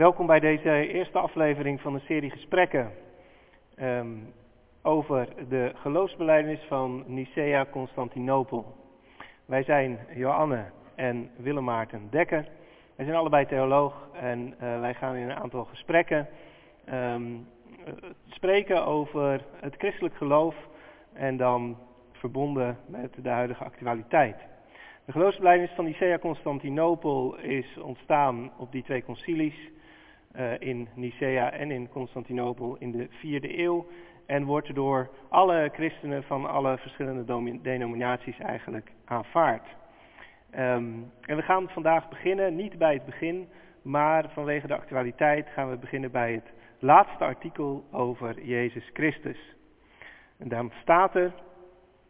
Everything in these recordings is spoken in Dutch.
Welkom bij deze eerste aflevering van een serie gesprekken ehm, over de geloofsbelijdenis van Nicea Constantinopel. Wij zijn Joanne en Willem Maarten Dekker. Wij zijn allebei theoloog en uh, wij gaan in een aantal gesprekken um, spreken over het christelijk geloof en dan verbonden met de huidige actualiteit. De geloofsbelijdenis van Nicea Constantinopel is ontstaan op die twee concilies uh, in Nicea en in Constantinopel in de vierde eeuw. En wordt door alle christenen van alle verschillende denominaties eigenlijk aanvaard. Um, en we gaan vandaag beginnen, niet bij het begin, maar vanwege de actualiteit gaan we beginnen bij het laatste artikel over Jezus Christus. En daarom staat er,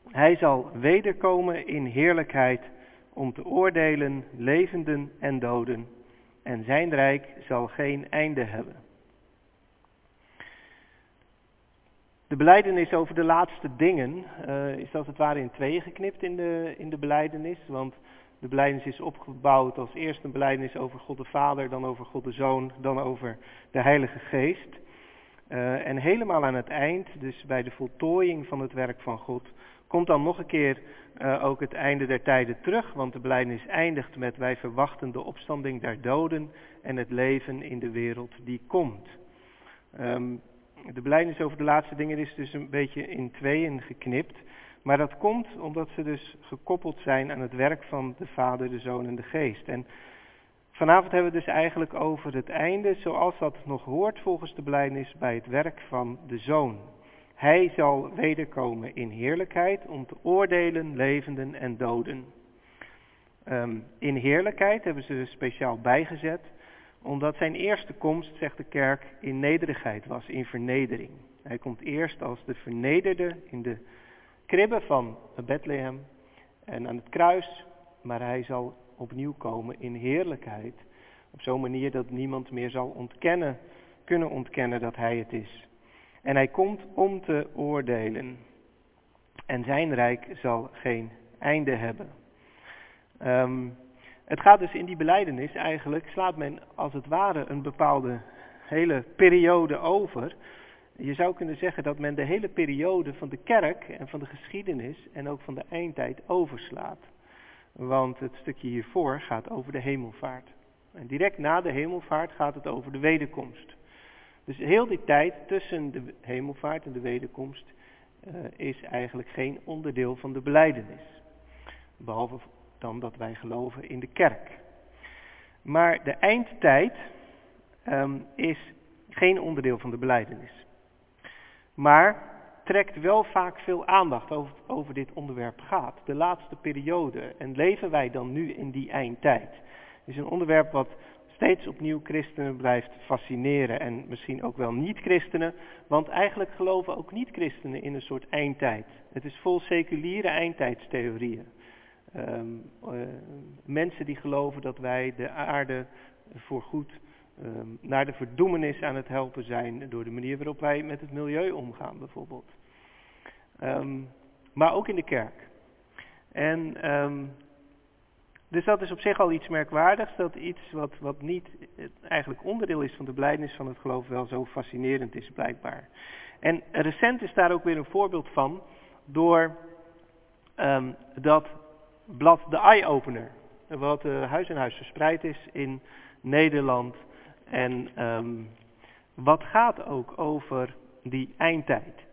hij zal wederkomen in heerlijkheid om te oordelen levenden en doden en zijn rijk zal geen einde hebben. De beleidenis over de laatste dingen uh, is als het ware in tweeën geknipt in de, in de beleidenis. Want de beleidenis is opgebouwd als eerst een beleidenis over God de Vader, dan over God de Zoon, dan over de Heilige Geest. Uh, en helemaal aan het eind, dus bij de voltooiing van het werk van God, komt dan nog een keer uh, ook het einde der tijden terug, want de beleidenis eindigt met wij verwachten de opstanding der doden en het leven in de wereld die komt. Um, de beleidenis over de laatste dingen is dus een beetje in tweeën geknipt, maar dat komt omdat ze dus gekoppeld zijn aan het werk van de Vader, de Zoon en de Geest. En vanavond hebben we dus eigenlijk over het einde, zoals dat nog hoort volgens de beleidenis, bij het werk van de Zoon. Hij zal wederkomen in heerlijkheid om te oordelen levenden en doden. Um, in heerlijkheid hebben ze speciaal bijgezet, omdat zijn eerste komst, zegt de kerk, in nederigheid was, in vernedering. Hij komt eerst als de vernederde in de kribben van Bethlehem en aan het kruis, maar hij zal opnieuw komen in heerlijkheid. Op zo'n manier dat niemand meer zal ontkennen, kunnen ontkennen dat hij het is. En hij komt om te oordelen. En zijn rijk zal geen einde hebben. Um, het gaat dus in die beleidenis eigenlijk, slaat men als het ware een bepaalde hele periode over. Je zou kunnen zeggen dat men de hele periode van de kerk en van de geschiedenis en ook van de eindtijd overslaat. Want het stukje hiervoor gaat over de hemelvaart. En direct na de hemelvaart gaat het over de wederkomst. Dus heel die tijd tussen de hemelvaart en de wederkomst uh, is eigenlijk geen onderdeel van de beleidenis. Behalve dan dat wij geloven in de kerk. Maar de eindtijd um, is geen onderdeel van de beleidenis. Maar trekt wel vaak veel aandacht over, over dit onderwerp gaat. De laatste periode. En leven wij dan nu in die eindtijd? Is een onderwerp wat steeds opnieuw christenen blijft fascineren en misschien ook wel niet-christenen, want eigenlijk geloven ook niet-christenen in een soort eindtijd. Het is vol seculiere eindtijdstheorieën. Um, uh, mensen die geloven dat wij de aarde voorgoed um, naar de verdoemenis aan het helpen zijn door de manier waarop wij met het milieu omgaan bijvoorbeeld. Um, maar ook in de kerk. En dus dat is op zich al iets merkwaardigs, dat iets wat, wat niet eigenlijk onderdeel is van de blijdenis van het geloof wel zo fascinerend is blijkbaar. En recent is daar ook weer een voorbeeld van door um, dat blad De Eye Opener, wat uh, huis en huis verspreid is in Nederland en um, wat gaat ook over die eindtijd.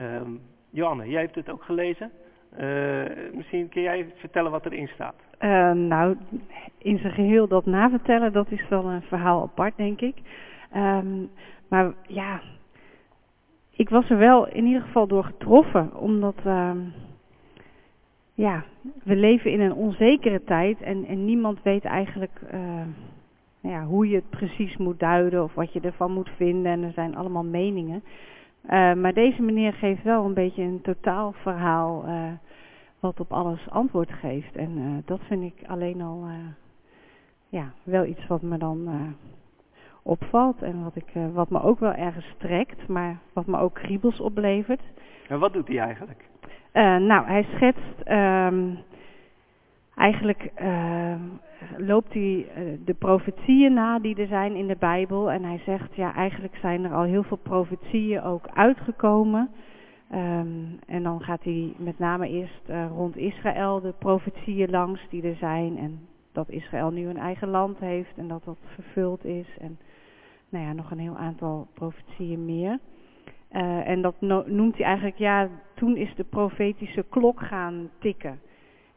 Um, Johanne, jij hebt het ook gelezen. Uh, misschien kun jij vertellen wat erin staat. Uh, nou, in zijn geheel dat navertellen, dat is wel een verhaal apart, denk ik. Um, maar ja, ik was er wel in ieder geval door getroffen, omdat um, ja, we leven in een onzekere tijd en, en niemand weet eigenlijk uh, ja, hoe je het precies moet duiden of wat je ervan moet vinden. En er zijn allemaal meningen. Uh, maar deze meneer geeft wel een beetje een totaalverhaal uh, wat op alles antwoord geeft. En uh, dat vind ik alleen al ja, wel iets wat me dan opvalt. En wat, ik, wat me ook wel ergens trekt, maar wat me ook kriebels oplevert. En wat doet hij eigenlijk? nou, hij schetst... Um, eigenlijk uh, loopt hij uh, de profetieën na die er zijn in de Bijbel. En hij zegt, ja, eigenlijk zijn er al heel veel profetieën ook uitgekomen. Um, en dan gaat hij met name eerst uh, rond Israël de profetieën langs die er zijn. En dat Israël nu een eigen land heeft en dat dat vervuld is. En nou ja, nog een heel aantal profetieën meer. Uh, en dat no noemt hij eigenlijk, ja, toen is de profetische klok gaan tikken.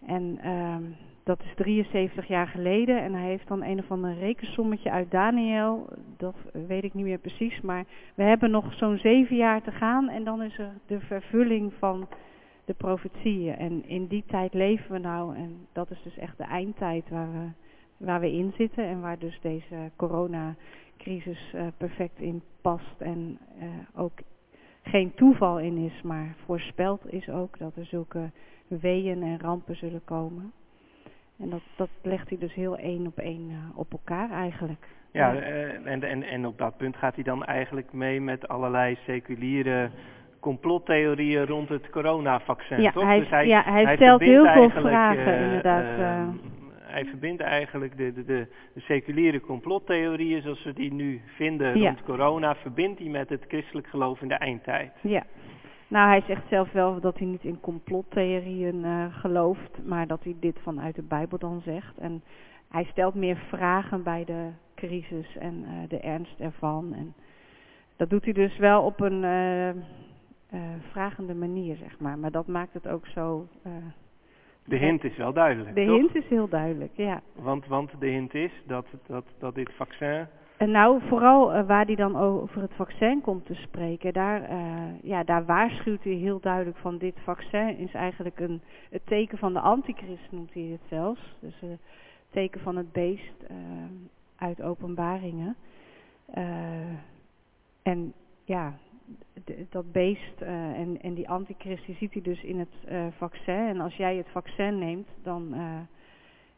En uh, dat is 73 jaar geleden en hij heeft dan een of ander rekensommetje uit Daniel. Dat weet ik niet meer precies, maar we hebben nog zo'n zeven jaar te gaan en dan is er de vervulling van de profetieën. En in die tijd leven we nou en dat is dus echt de eindtijd waar we, waar we in zitten en waar dus deze coronacrisis uh, perfect in past en uh, ook geen toeval in is, maar voorspeld is ook dat er zulke weeën en rampen zullen komen. En dat, dat legt hij dus heel één op één uh, op elkaar eigenlijk. Ja, uh, en, en, en op dat punt gaat hij dan eigenlijk mee met allerlei seculiere complottheorieën rond het coronavaccin, ja, toch? Hij, dus hij, ja, hij, hij stelt heel veel eigenlijk, vragen, uh, inderdaad. Uh, hij verbindt eigenlijk de, de, de, de, seculiere complottheorieën zoals we die nu vinden Ja. rond corona, verbindt hij met het christelijk geloof in de eindtijd. Ja. Nou, hij zegt zelf wel dat hij niet in complottheorieën uh, gelooft, maar dat hij dit vanuit de Bijbel dan zegt. En hij stelt meer vragen bij de crisis en uh, de ernst ervan. En dat doet hij dus wel op een uh, vragende manier, zeg maar. Maar dat maakt het ook zo. de hint is wel duidelijk. De toch? hint is heel duidelijk, ja. Want, want de hint is dat, dat, dat dit vaccin en nou, vooral uh, waar hij dan over het vaccin komt te spreken, daar, uh, ja, daar waarschuwt hij heel duidelijk van dit vaccin is eigenlijk een, het teken van de antichrist, noemt hij het zelfs. Dus het teken van het beest uit openbaringen. en ja, dat beest en, en die antichrist, die ziet hij dus in het vaccin. En als jij het vaccin neemt, dan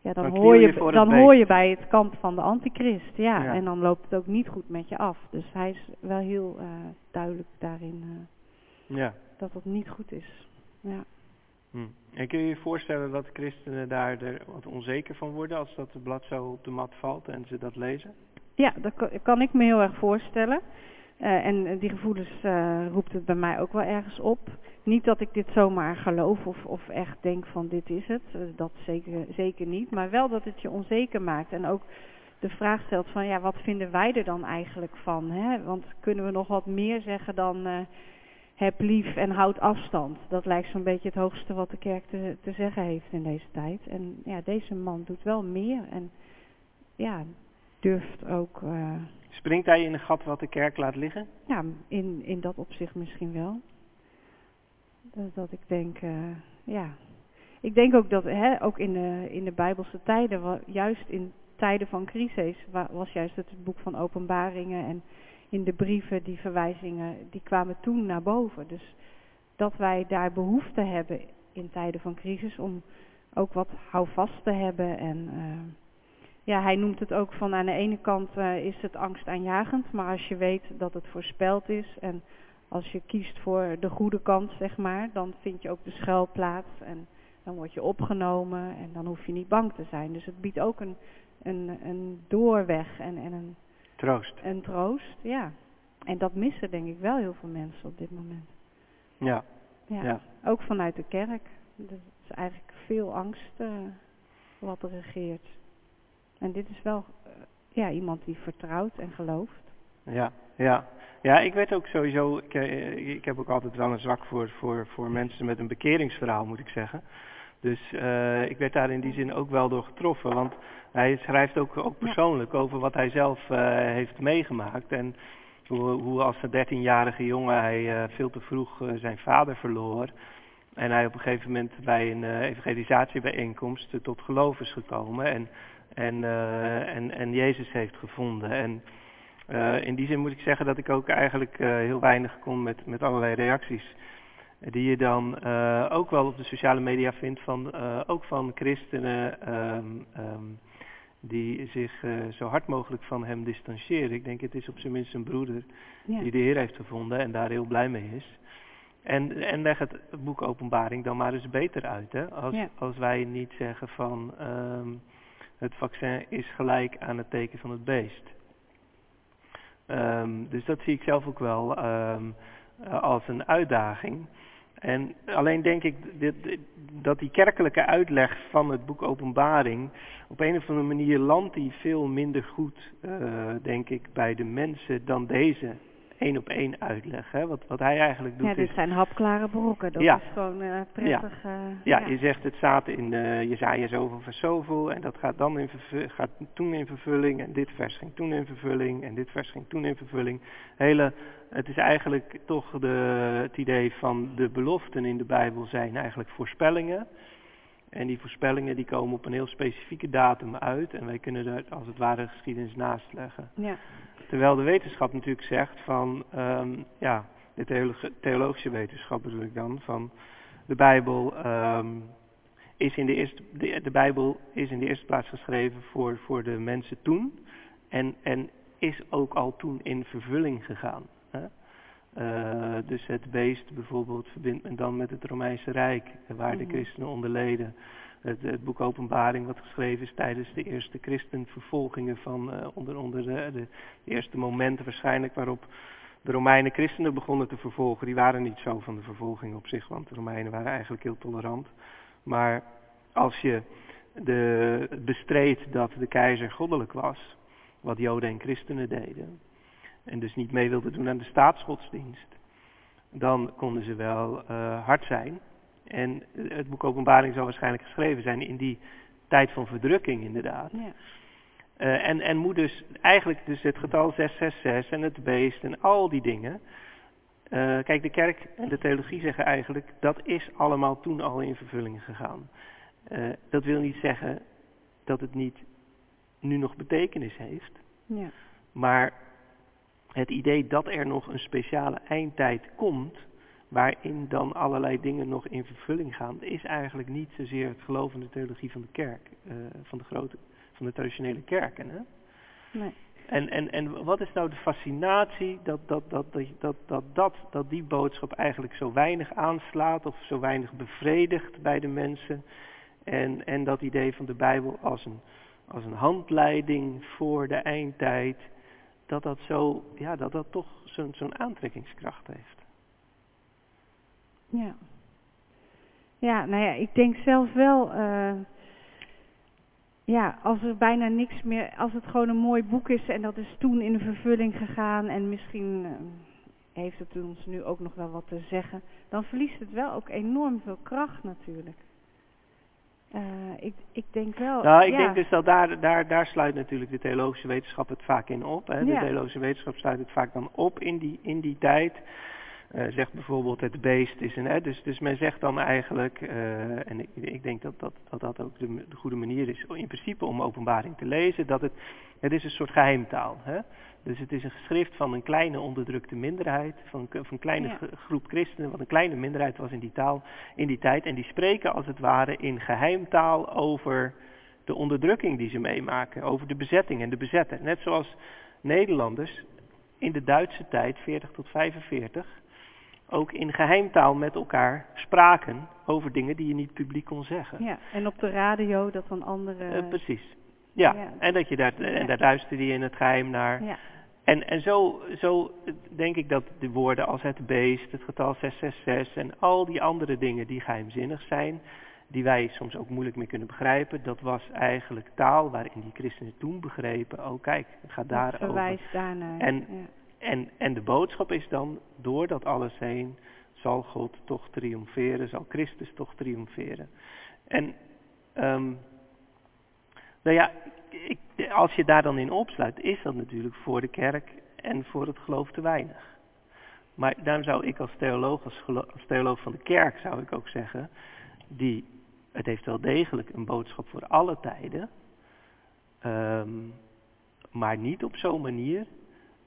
ja, dan, Dan hoor je, dan hoor je bij het kamp van de antichrist. Ja, Ja. en dan loopt het ook niet goed met je af. Dus hij is wel heel uh, duidelijk daarin uh, Ja. dat dat niet goed is. Ja. Hm. En kun je je voorstellen dat christenen daar er wat onzeker van worden als dat blad zo op de mat valt en ze dat lezen? Ja, dat kan, ik me heel erg voorstellen. Uh, en die gevoelens roept het bij mij ook wel ergens op. Niet dat ik dit zomaar geloof of, of echt denk van dit is het. Uh, dat zeker, zeker niet. Maar wel dat het je onzeker maakt. En ook de vraag stelt van ja, wat vinden wij er dan eigenlijk van? Hè? Want kunnen we nog wat meer zeggen dan uh, heb lief en houd afstand? Dat lijkt zo'n beetje het hoogste wat de kerk te, te zeggen heeft in deze tijd. En ja, deze man doet wel meer. En ja, durft ook... Uh, Springt hij in een gat wat de kerk laat liggen? Ja, in, in dat opzicht misschien wel. Dat, dat ik denk, uh, ja. Ik denk ook dat, hè, ook in de, in de Bijbelse tijden, juist in tijden van crisis, was juist het boek van openbaringen en in de brieven, die verwijzingen, die kwamen toen naar boven. Dus dat wij daar behoefte hebben in tijden van crisis om ook wat houvast te hebben en... Uh, ja, hij noemt het ook van aan de ene kant uh, is het angstaanjagend, maar als je weet dat het voorspeld is en als je kiest voor de goede kant, zeg maar, dan vind je ook de schuilplaats en dan word je opgenomen en dan hoef je niet bang te zijn. Dus het biedt ook een, een, een doorweg en, en een troost. Een troost, ja. En dat missen denk ik wel heel veel mensen op dit moment. Ja. Ja, ja. ook vanuit de kerk. Er is eigenlijk veel angst uh, wat er regeert. En dit is wel uh, ja, iemand die vertrouwt en gelooft. Ja, ja. Ja, ik weet ook sowieso, ik, uh, ik heb ook altijd wel een zwak voor, voor, voor mensen met een bekeringsverhaal, moet ik zeggen. Dus uh, ik werd daar in die zin ook wel door getroffen, want hij schrijft ook, ook persoonlijk ja. over wat hij zelf uh, heeft meegemaakt. En hoe, hoe als een dertienjarige jongen hij veel te vroeg zijn vader verloor. En hij op een gegeven moment bij een evangelisatiebijeenkomst tot geloof is gekomen. En en, en, en Jezus heeft gevonden. En uh, in die zin moet ik zeggen dat ik ook eigenlijk uh, heel weinig kon met, met allerlei reacties. Die je dan ook wel op de sociale media vindt, van, ook van christenen um, um, die zich zo hard mogelijk van hem distancieren. Ik denk het is op zijn minst een broeder ja. die de Heer heeft gevonden en daar heel blij mee is. En, en leg het boek Openbaring dan maar eens beter uit. Hè? Als, Ja. als wij niet zeggen van ehm, het vaccin is gelijk aan het teken van het beest. Ehm, dus dat zie ik zelf ook wel ehm, eh, als een uitdaging. En alleen denk ik dat die kerkelijke uitleg van het boek Openbaring op een of andere manier landt die veel minder goed, eh, denk ik, bij de mensen dan deze één op één uitleg. Hè? Wat, wat hij eigenlijk doet Ja, dit is zijn hapklare brokken. Dat Ja. is gewoon eh, prettig. eh, ja, je zegt het staat in eh Jezaja zoveel vers zoveel en dat gaat dan in gaat toen in vervulling en dit vers ging toen in vervulling en dit vers ging toen in vervulling. Hele, het is eigenlijk toch de, het idee van de beloften in de Bijbel zijn eigenlijk voorspellingen. En die voorspellingen die komen op een heel specifieke datum uit en wij kunnen daar als het ware geschiedenis naast leggen. ja. Terwijl de wetenschap natuurlijk zegt van, ehm, ja, de theologische, wetenschap bedoel ik dan, van de Bijbel ehm, is in de eerste, de, de Bijbel is in de eerste plaats geschreven voor, voor de mensen toen en, en is ook al toen in vervulling gegaan. Hè? Eh, dus het beest bijvoorbeeld verbindt men dan met het Romeinse Rijk, waar de Mhm. christenen onder leden. Het, het boek Openbaring, wat geschreven is tijdens de eerste christenvervolgingen van eh, onder, onder de, de eerste momenten waarschijnlijk waarop de Romeinen christenen begonnen te vervolgen. Die waren niet zo van de vervolging op zich, want de Romeinen waren eigenlijk heel tolerant. Maar als je de, bestreed dat de keizer goddelijk was, wat Joden en christenen deden, en dus niet mee wilden doen aan de staatsgodsdienst, dan konden ze wel eh, hard zijn. En het boek Openbaring zal waarschijnlijk geschreven zijn in die tijd van verdrukking inderdaad. Ja. Eh, en, en moet dus eigenlijk dus het getal 666 en het beest en al die dingen. eh, kijk, de kerk en de theologie zeggen eigenlijk dat is allemaal toen al in vervulling gegaan. Eh, dat wil niet zeggen dat het niet nu nog betekenis heeft. Ja. Maar het idee dat er nog een speciale eindtijd komt, waarin dan allerlei dingen nog in vervulling gaan, is eigenlijk niet zozeer het geloof in de theologie van de kerk, eh, van de grote, van de traditionele kerken. Hè? Nee. En, en, en wat is nou de fascinatie dat, dat, dat, dat, dat, dat, dat, dat die boodschap eigenlijk zo weinig aanslaat of zo weinig bevredigt bij de mensen? En, en dat idee van de Bijbel als een, als een handleiding voor de eindtijd, dat dat, zo, ja, dat, dat toch zo'n zo'n aantrekkingskracht heeft. Ja. Ja, nou ja, ik denk zelf wel, eh, ja, als er bijna niks meer, als het gewoon een mooi boek is en dat is toen in de vervulling gegaan en misschien eh, heeft het ons nu ook nog wel wat te zeggen, dan verliest het wel ook enorm veel kracht natuurlijk. Eh, ik, ik denk wel. Nou, ik ja. denk dus dat daar, daar, daar sluit natuurlijk de theologische wetenschap het vaak in op. Hè. De Ja. theologische wetenschap sluit het vaak dan op in die, in die tijd. Eh, zegt bijvoorbeeld het beest is een... Hè, dus, dus men zegt dan eigenlijk, eh, en ik, ik denk dat dat, dat dat ook de, de goede manier is in principe om openbaring te lezen, dat het, het is een soort geheimtaal. Hè. Dus het is een geschrift van een kleine onderdrukte minderheid, van, een- van een kleine Ja. groep christenen, wat een kleine minderheid was in die taal, in die tijd. En die spreken als het ware in geheimtaal over de onderdrukking die ze meemaken, over de bezetting en de bezetter. Net zoals Nederlanders in de Duitse tijd, 40 tot 45, ook in geheimtaal met elkaar spraken over dingen die je niet publiek kon zeggen. Ja, en op de radio dat dan andere. Eh, precies. Ja, ja. en dat je daar, en Ja. daar luisterde je in het geheim naar. ja, En, en zo, zo denk ik dat de woorden als het beest, het getal 666 en al die andere dingen die geheimzinnig zijn, die wij soms ook moeilijk meer kunnen begrijpen, dat was eigenlijk taal waarin die christenen toen begrepen, oh kijk, het gaat daarover. verwijst daarnaar. En- ja. En, en de boodschap is dan, door dat alles heen, zal God toch triomferen, zal Christus toch triomferen. En, ehm, nou ja, ik, als je daar dan in opsluit, is dat natuurlijk voor de kerk en voor het geloof te weinig. Maar daarom zou ik als theoloog, als, theoloog van de kerk, zou ik ook zeggen, die, het heeft wel degelijk een boodschap voor alle tijden, ehm, maar niet op zo'n manier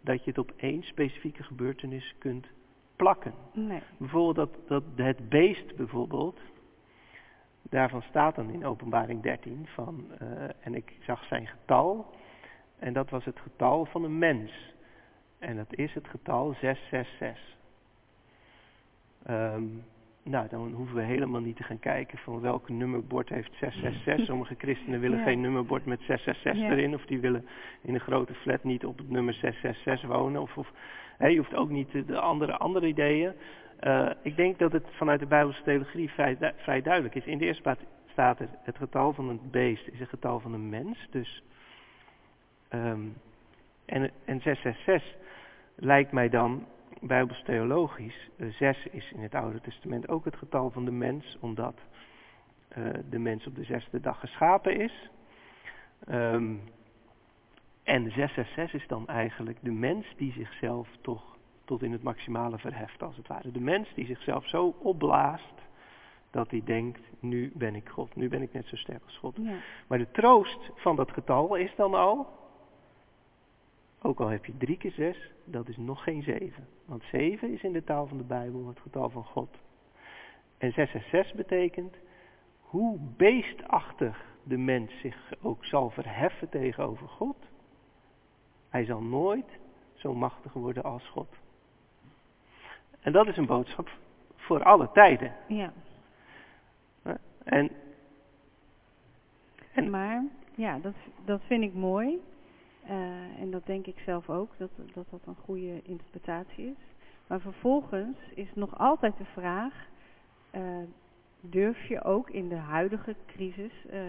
dat je het op één specifieke gebeurtenis kunt plakken. Nee. Bijvoorbeeld dat, dat het beest bijvoorbeeld, daarvan staat dan in openbaring 13 van, eh, en ik zag zijn getal, en dat was het getal van een mens. En dat is het getal 666. ehm, nou, dan hoeven we helemaal niet te gaan kijken van welke nummerbord heeft 666. Sommige christenen willen Ja. geen nummerbord met 666 Ja. erin. Of die willen in een grote flat niet op het nummer 666 wonen. Of, of, je hoeft ook niet de, de andere, andere ideeën. Eh, ik denk dat het vanuit de Bijbelse theologie vrij, du- vrij duidelijk is. In de eerste plaats staat er het getal van een beest is het getal van een mens. Dus, ehm, en, en 666 lijkt mij dan Bijbels theologisch. eh, zes is in het Oude Testament ook het getal van de mens, omdat eh, de mens op de zesde dag geschapen is. Ehm, en 666 is dan eigenlijk de mens die zichzelf toch tot in het maximale verheft, als het ware. De mens die zichzelf zo opblaast dat hij denkt, nu ben ik God, nu ben ik net zo sterk als God. Ja. Maar de troost van dat getal is dan al, ook al heb je drie keer zes, dat is nog geen zeven. Want zeven is in de taal van de Bijbel het getal van God. En 666 betekent, hoe beestachtig de mens zich ook zal verheffen tegenover God, hij zal nooit zo machtig worden als God. En dat is een boodschap voor alle tijden. ja. En, En- Maar ja, dat, dat vind ik mooi. Eh, en dat denk ik zelf ook, dat, dat dat een goede interpretatie is. Maar vervolgens is nog altijd de vraag, eh, durf je ook in de huidige crisis, eh,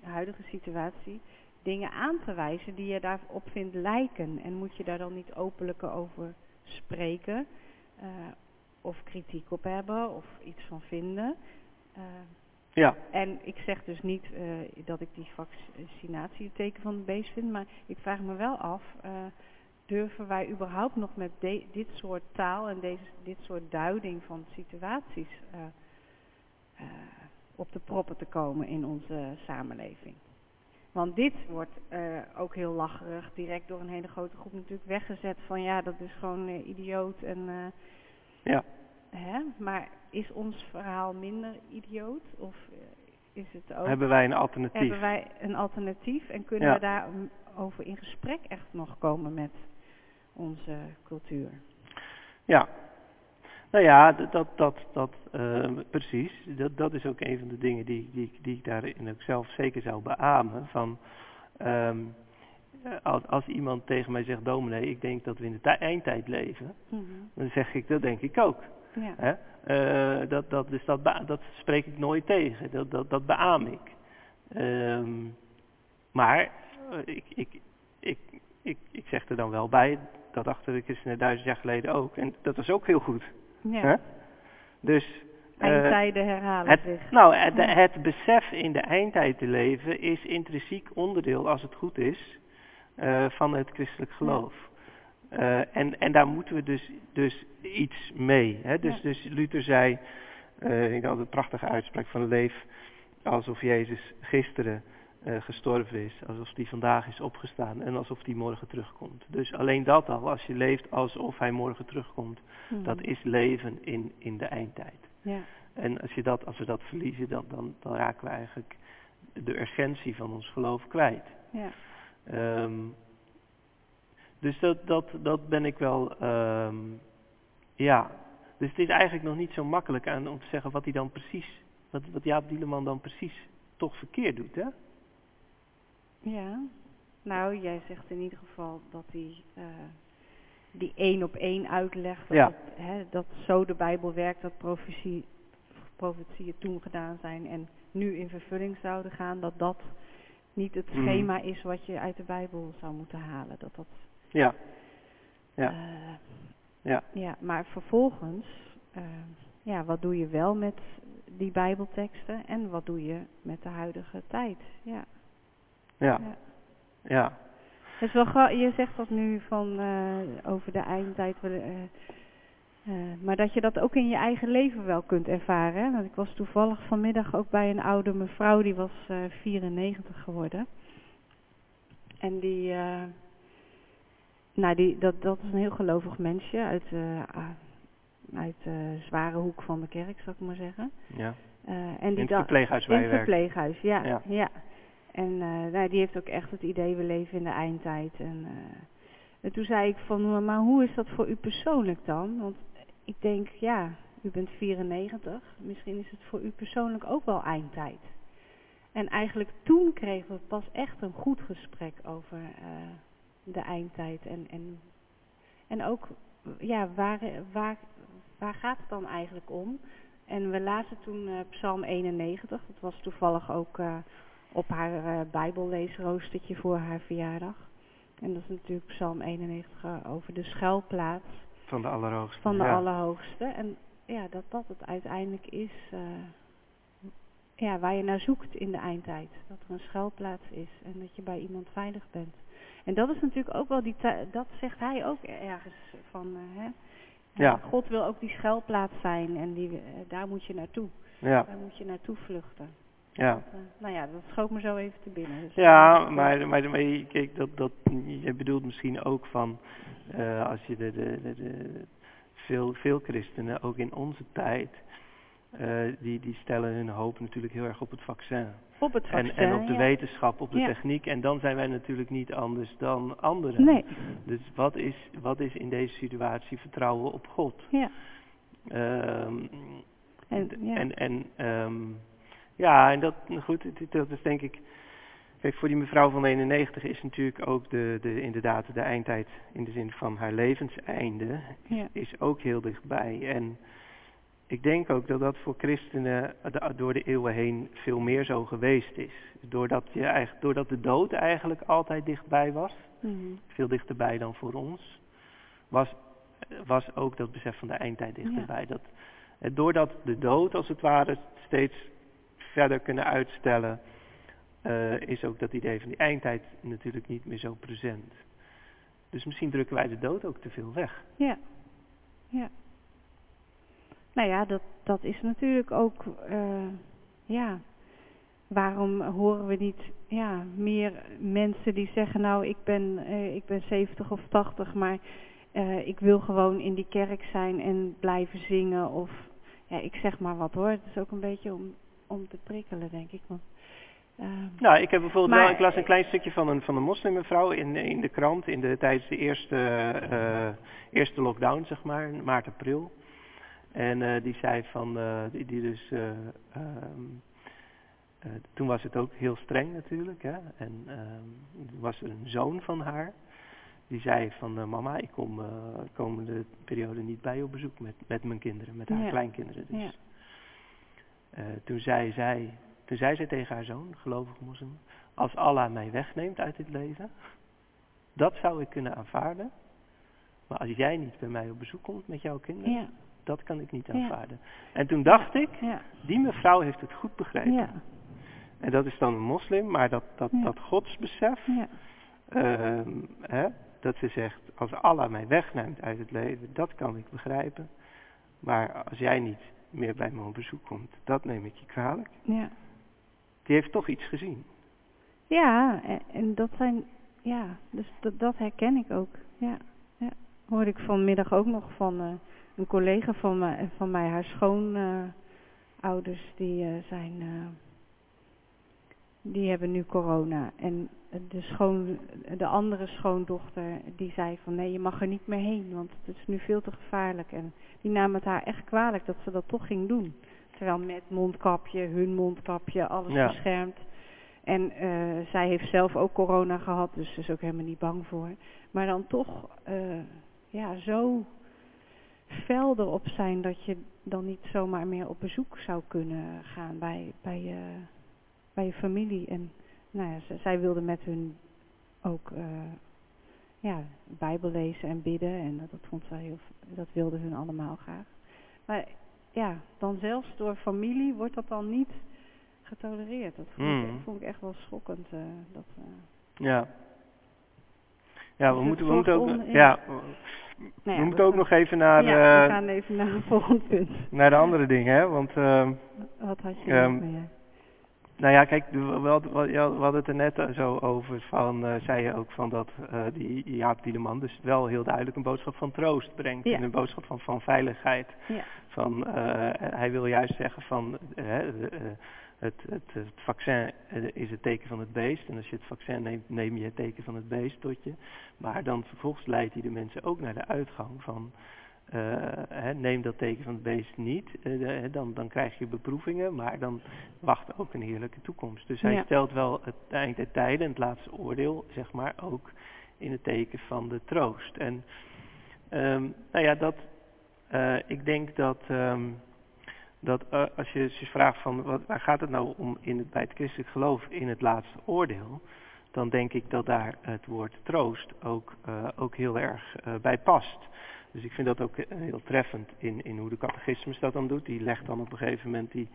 de huidige situatie, dingen aan te wijzen die je daarop vindt lijken? En moet je daar dan niet openlijker over spreken? of kritiek op hebben of iets van vinden? Ja, en ik zeg dus niet eh, dat ik die vaccinatie het teken van het beest vind, maar ik vraag me wel af, eh, durven wij überhaupt nog met de- dit soort taal en deze, dit soort duiding van situaties eh, op de proppen te komen in onze samenleving? Want dit wordt ook heel lacherig direct door een hele grote groep natuurlijk weggezet van ja, dat is gewoon idioot en... ja. Hè? Maar is ons verhaal minder idioot? Of eh, is het ook... Hebben wij een alternatief? hebben wij een alternatief? En kunnen Ja. we daarover in gesprek echt nog komen met onze cultuur? Ja. Nou ja, dat, dat, dat, eh, precies. Dat, dat is ook een van de dingen die, die, die ik daarin ook zelf zeker zou beamen. Van, ehm, eh, als, als iemand tegen mij zegt, dominee, ik denk dat we in de tij- eindtijd leven. Mhm. Dan zeg ik, dat denk ik ook. Ja. Hè? Eh, dat, dat, dus dat, spreek ik nooit tegen. Dat, dat, dat beaam ik. Ehm, maar eh, ik, ik, ik, ik, ik zeg er dan wel bij, dat achter de christenen duizend jaar geleden ook. En dat was ook heel goed. ja. Hè? Dus eh, Eindtijden herhalen het, zich. nou, het, besef in de eindtijd te leven is intrinsiek onderdeel, als het goed is, eh, van het christelijk geloof. Eh, en, en daar moeten we dus, dus iets mee. Hè? Dus, Ja. dus Luther zei, eh, ik denk een prachtige uitspraak van leef alsof Jezus gisteren eh, gestorven is, alsof die vandaag is opgestaan en alsof die morgen terugkomt. Dus alleen dat al, als je leeft alsof hij morgen terugkomt, Mhm. dat is leven in, in de eindtijd. Ja. En als, je dat, als we dat verliezen, dan, dan, dan raken we eigenlijk de urgentie van ons geloof kwijt. Ja. Ehm, dus dat, dat, dat ben ik wel, ehm, ja. Dus het is eigenlijk nog niet zo makkelijk aan om te zeggen wat hij dan precies, wat, wat Jaap Dieleman dan precies toch verkeerd doet, hè? Ja, nou jij zegt in ieder geval dat hij eh, die één op één uitlegt. Dat, Ja. het, hè, dat zo de Bijbel werkt, dat profetie, profetieën toen gedaan zijn en nu in vervulling zouden gaan. Dat dat niet het Mhm. schema is wat je uit de Bijbel zou moeten halen. Dat dat, Ja. Ja. eh, Ja. ja, maar vervolgens, eh, ja, wat doe je wel met die Bijbelteksten en wat doe je met de huidige tijd? Ja. Ja. Ja. Ja. Het is wel gra- je zegt dat nu van eh, over de eindtijd, maar dat je dat ook in je eigen leven wel kunt ervaren. Hè? Want ik was toevallig vanmiddag ook bij een oude mevrouw, die was eh 94 geworden. En die, nou die, dat, dat is een heel gelovig mensje uit, eh, ah, uit de zware hoek van de kerk, zou ik maar zeggen. ja. Eh, en In die het da- verpleeghuis waar in het verpleeghuis, ja. Ja. ja. En eh, nou, die heeft ook echt het idee, we leven in de eindtijd. En, eh, en toen zei ik van, maar hoe is dat voor u persoonlijk dan? Want ik denk, ja, u bent 94, misschien is het voor u persoonlijk ook wel eindtijd. En eigenlijk toen kregen we pas echt een goed gesprek over uh, de eindtijd. En, en, en ook, ja, waar, waar, waar gaat het dan eigenlijk om? En we lazen toen uh, Psalm 91, dat was toevallig ook uh, op haar uh, bijbelleesroostertje voor haar verjaardag. En dat is natuurlijk Psalm 91 over de schuilplaats. Van de Allerhoogste. Van de ja. Allerhoogste. En ja, dat dat het uiteindelijk is ja, waar je naar zoekt in de eindtijd. Dat er een schuilplaats is en dat je bij iemand veilig bent. En dat is natuurlijk ook wel die dat zegt hij ook ergens van hè, ja. God wil ook die schuilplaats zijn en die, daar moet je naartoe. Ja. Daar moet je naartoe vluchten. Ja. Dat, nou ja, dat schoot me zo even te binnen. Dus ja, maar, maar, maar kijk, dat, dat, je bedoelt misschien ook van uh, als je de, de, de, de, veel, veel christenen, ook in onze tijd, die, die stellen hun hoop natuurlijk heel erg op het vaccin. Op het vaccin, en, en op de ja. wetenschap, op de Ja. techniek. En dan zijn wij natuurlijk niet anders dan anderen. Nee, Dus wat is, wat is in deze situatie vertrouwen op God? ja. Ehm, En, ja. en, en ehm, ja, en dat, goed, dat is denk ik, kijk, voor die mevrouw van 91 is natuurlijk ook de, de, inderdaad de eindtijd in de zin van haar levenseinde, ja. is ook heel dichtbij. En ik denk ook dat dat voor christenen door de eeuwen heen veel meer zo geweest is. Doordat, je eigenlijk, doordat de dood eigenlijk altijd dichtbij was, Mhm. veel dichterbij dan voor ons, was, was ook dat besef van de eindtijd dichterbij. Dat, eh, doordat de dood als het ware steeds verder kunnen uitstellen, eh, is ook dat idee van die eindtijd natuurlijk niet meer zo present. Dus misschien drukken wij de dood ook te veel weg. Ja, ja. Nou ja, dat, dat is natuurlijk ook, eh, ja, waarom horen we niet ja, meer mensen die zeggen, nou ik ben, eh, ik ben 70 of 80, maar eh, ik wil gewoon in die kerk zijn en blijven zingen of, ja, ik zeg maar wat hoor. Het is ook een beetje om, om te prikkelen, denk ik. Want, ehm, Nou, ik heb bijvoorbeeld Maar- wel, ik las een klein stukje van een, van een moslimmevrouw in, in de krant in de, tijdens de eerste, eerste lockdown, zeg maar, maart, april. En eh, die zei van, eh, die, die dus, eh, ehm, eh, toen was het ook heel streng natuurlijk, hè. En ehm, er was er een zoon van haar, die zei van, mama, ik kom komende periode niet bij je op bezoek met, met mijn kinderen, met haar Ja. kleinkinderen dus. Ja. Toen zei zij, toen zei zij tegen haar zoon, gelovige moslim, als Allah mij wegneemt uit dit leven, dat zou ik kunnen aanvaarden. Maar als jij niet bij mij op bezoek komt met jouw kinderen, ja, dat kan ik niet Ja. aanvaarden. En toen dacht ik, ja, die mevrouw heeft het goed begrepen. ja, En dat is dan een moslim, maar dat, dat, dat godsbesef, ja, ehm, hè, dat ze zegt, als Allah mij wegneemt uit het leven, dat kan ik begrijpen. Maar als jij niet meer bij me op bezoek komt, dat neem ik je kwalijk. ja. Die heeft toch iets gezien. Ja, en, en dat zijn, ja, dus dat, dat herken ik ook. Ja, ja. Hoorde ik vanmiddag ook nog van eh, een collega van mij, van mij haar schoonouders, die eh, zijn, eh, die hebben nu corona. En de, schoon, de andere schoondochter, die zei van nee, je mag er niet meer heen, want het is nu veel te gevaarlijk. En die nam het haar echt kwalijk dat ze dat toch ging doen. Terwijl met mondkapje, hun mondkapje, alles Ja. beschermd. En eh, zij heeft zelf ook corona gehad, dus ze is ook helemaal niet bang voor. Maar dan toch ja, zo fel erop zijn dat je dan niet zomaar meer op bezoek zou kunnen gaan bij, bij, je, bij je familie. En nou ja, zij wilde met hun ook eh, ja, Bijbel lezen en bidden. En dat, vond zij heel, dat wilden hun allemaal graag. Maar ja, dan zelfs door familie wordt dat dan niet getolereerd. Dat vond, ik, Mm. vond ik echt wel schokkend. eh, dat, eh, Ja. Ja, we Dus moeten, we moeten ook, zorgt ja, we nou ja, moeten ook gaan- nog even naar, ja, eh, we gaan even naar het volgende punt. naar de andere dingen, hè. Want, ehm, Wat had je nog meer? nou ja, kijk, we, we hadden- we- we het er net zo over, van, eh, zei je ook van dat eh, die Jaap Dieleman dus wel heel duidelijk een boodschap van troost brengt. Ja. En een boodschap van, van veiligheid. Ja, Van, eh, hij wil juist zeggen van eh, eh, het, het, het vaccin eh, is het teken van het beest. En als je het vaccin neemt, neem je het teken van het beest tot je. Maar dan vervolgens leidt hij de mensen ook naar de uitgang van hè, neem dat teken van het beest niet, dan, dan krijg je beproevingen, maar dan wacht ook een heerlijke toekomst. Dus hij stelt wel het eind der tijden, het laatste oordeel, zeg maar, ook in het teken van de troost. En um, nou ja, dat, ik denk dat um, dat uh, als je je vraagt van wat, waar gaat het nou om in het, bij het christelijk geloof in het laatste oordeel, dan denk ik dat daar het woord troost ook, uh, ook heel erg uh, bij past. Dus ik vind dat ook heel treffend in, in hoe de catechismus dat dan doet. Die legt dan op een gegeven moment die,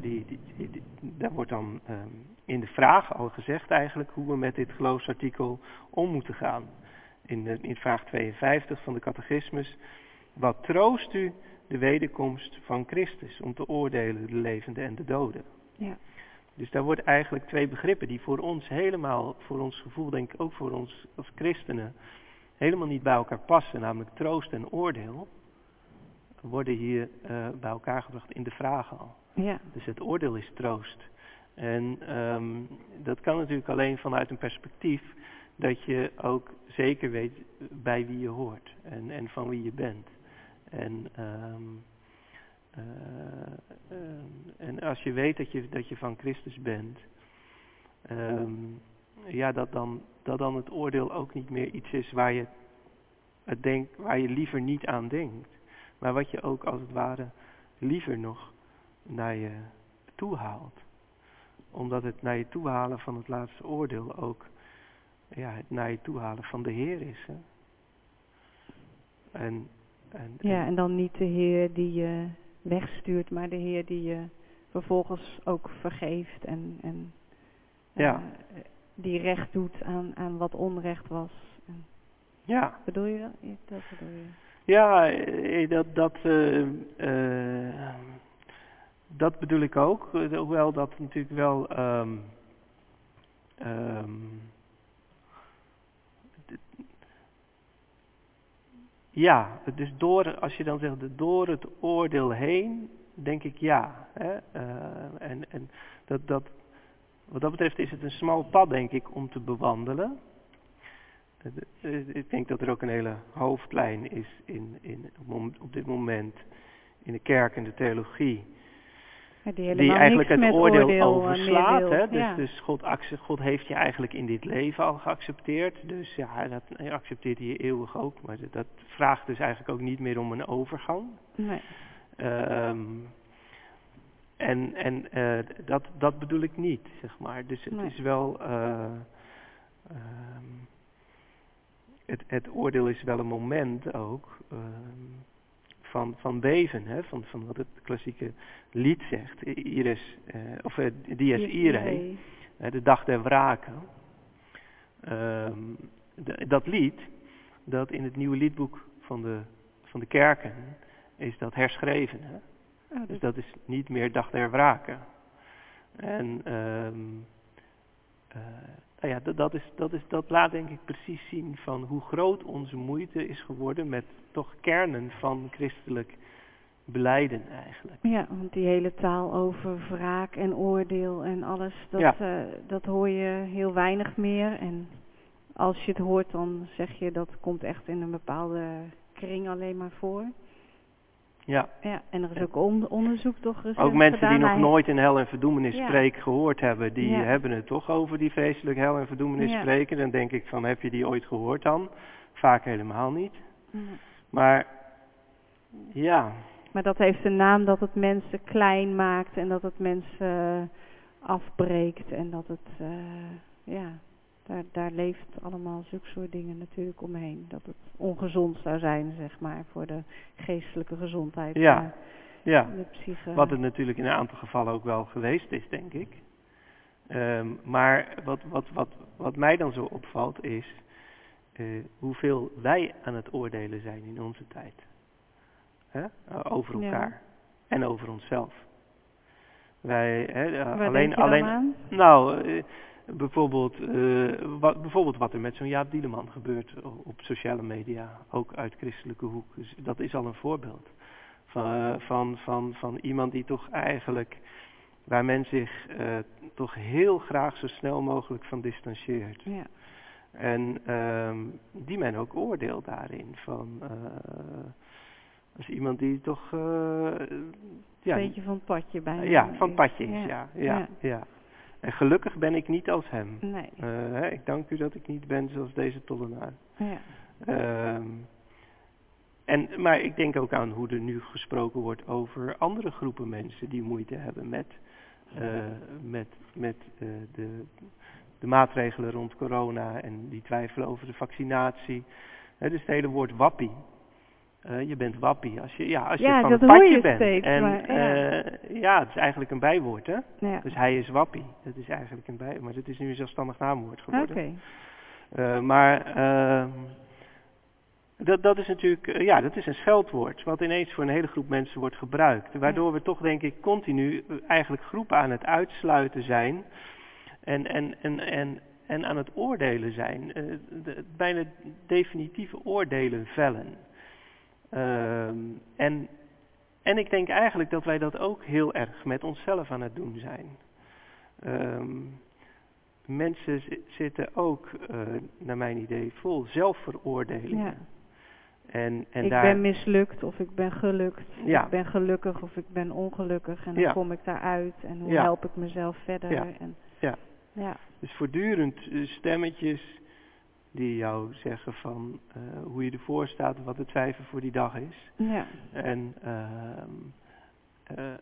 die, die, daar wordt dan um, in de vraag al gezegd eigenlijk hoe we met dit geloofsartikel om moeten gaan. In, in vraag 52 van de catechismus. Wat troost u de wederkomst van Christus om te oordelen de levenden en de doden. Ja. Dus daar wordt eigenlijk twee begrippen die voor ons helemaal, voor ons gevoel denk ik ook voor ons als christenen, helemaal niet bij elkaar passen, namelijk troost en oordeel, worden hier uh, bij elkaar gebracht in de vraag al. Ja. Dus het oordeel is troost. En um, dat kan natuurlijk alleen vanuit een perspectief dat je ook zeker weet bij wie je hoort en, en van wie je bent. En, uh, uh, en als je weet dat je, dat je van Christus bent, um, ja, dat dan, dat dan het oordeel ook niet meer iets is waar je, het denk, waar je liever niet aan denkt. Maar wat je ook als het ware liever nog naar je toe haalt. Omdat het naar je toe halen van het laatste oordeel ook ja, het naar je toe halen van de Heer is. Hè? En en, ja, en dan niet de Heer die je wegstuurt, maar de Heer die je vervolgens ook vergeeft en, en ja. Uh, die recht doet aan, aan wat onrecht was. En, ja. Bedoel je dat? dat bedoel je? Ja, eh, dat, dat, uh, uh, dat bedoel ik ook. Hoewel dat natuurlijk wel um, um, Ja, dus door, als je dan zegt door het oordeel heen, denk ik ja. Hè? Uh, en en dat, dat, wat dat betreft is het een smal pad, denk ik, om te bewandelen. Ik denk dat er ook een hele hoofdlijn is in, in, op dit moment in de kerk en de theologie die, die eigenlijk het oordeel, oordeel eh, overslaat. Hè? Dus, ja. dus God, God, heeft je eigenlijk in dit leven al geaccepteerd. Dus ja, dat accepteert hij eeuwig ook. Maar dat vraagt dus eigenlijk ook niet meer om een overgang. Nee. Um, en en uh, dat, dat bedoel ik niet, zeg maar. Dus het nee. is wel... Uh, um, het, het oordeel is wel een moment ook... Um, van, van beven, hè, van, van wat het klassieke lied zegt, Iris, eh, of eh, Dies Irae, eh, de dag der wraken. Um, de, dat lied, dat in het nieuwe liedboek van de, van de kerken, is dat herschreven. Hè? Oh, dus dat is niet meer dag der wraken. En um, uh, nou ja, dat, dat, is, dat, is, dat laat denk ik precies zien van hoe groot onze moeite is geworden met toch kernen van christelijk beleiden eigenlijk. Ja, want die hele taal over wraak en oordeel en alles, dat, ja. uh, dat hoor je heel weinig meer. En als je het hoort, dan zeg je dat komt echt in een bepaalde kring alleen maar voor. Ja. ja. En er is ook on onderzoek toch recent Ook mensen die nog nooit in hel en verdoemenis Ja. spreken gehoord hebben, die Ja. hebben het toch over die vreselijke hel en verdoemenis Ja. spreken. Dan denk ik van, heb je die ooit gehoord dan? Vaak helemaal niet. Maar, ja, Maar dat heeft een naam dat het mensen klein maakt en dat het mensen afbreekt en dat het, eh, ja, daar, daar leeft allemaal zulke soort dingen natuurlijk omheen. Dat het ongezond zou zijn, zeg maar, voor de geestelijke gezondheid. Ja. ja. De psyche. Wat het natuurlijk in een aantal gevallen ook wel geweest is, denk ik. Ehm, maar wat, wat, wat, wat mij dan zo opvalt is eh, hoeveel wij aan het oordelen zijn in onze tijd. Hè? Over Ja. elkaar en over onszelf. Wij, hè, Waar alleen, alleen, aan? nou, eh, bijvoorbeeld, eh, wat, bijvoorbeeld wat er met zo'n Jaap Dieleman gebeurt op sociale media, ook uit christelijke hoek. Dus dat is al een voorbeeld van, eh, van, van, van iemand die toch eigenlijk, waar men zich eh, toch heel graag zo snel mogelijk van distancieert. Ja. En ehm, die men ook oordeelt daarin. Van, uh, als iemand die toch... Uh, ja, Een beetje van het padje bijna. Ja, van het padje is, ja. Ja, ja. En gelukkig ben ik niet als hem. Nee. Uh, ik dank u dat ik niet ben zoals deze tollenaar. Ja. Um, en, maar ik denk ook aan hoe er nu gesproken wordt over andere groepen mensen die moeite hebben met, uh, met, met uh, de, de maatregelen rond corona en die twijfelen over de vaccinatie. Dus het hele woord wappie. Uh, je bent wappie als je, ja, als ja, je van dat het padje bent. Steeds, en maar, ja. ja, het is eigenlijk een bijwoord, hè? Ja. Dus hij is wappie. Dat is eigenlijk een bijwoord, maar het is nu een zelfstandig naamwoord geworden. Oké. Okay. maar ehm, dat, dat is natuurlijk, ja, dat is een scheldwoord, wat ineens voor een hele groep mensen wordt gebruikt. Waardoor we toch, denk ik, continu eigenlijk groepen aan het uitsluiten zijn en, en, en, en, en aan het oordelen zijn. De, bijna definitieve oordelen vellen. Uh, en, en ik denk eigenlijk dat wij dat ook heel erg met onszelf aan het doen zijn. Um, mensen zitten ook, uh, naar mijn idee, vol zelfveroordelingen. Ja. En, en ik daar, ben mislukt of ik ben gelukt. Ja. Ik ben gelukkig of ik ben ongelukkig. En Ja. kom ik daaruit. En hoe Ja. help ik mezelf verder. Ja. En, Ja. ja. Dus voortdurend eh, stemmetjes die jou zeggen van eh, hoe je ervoor staat, wat het cijfer voor die dag is. Ja. En ehm, eh,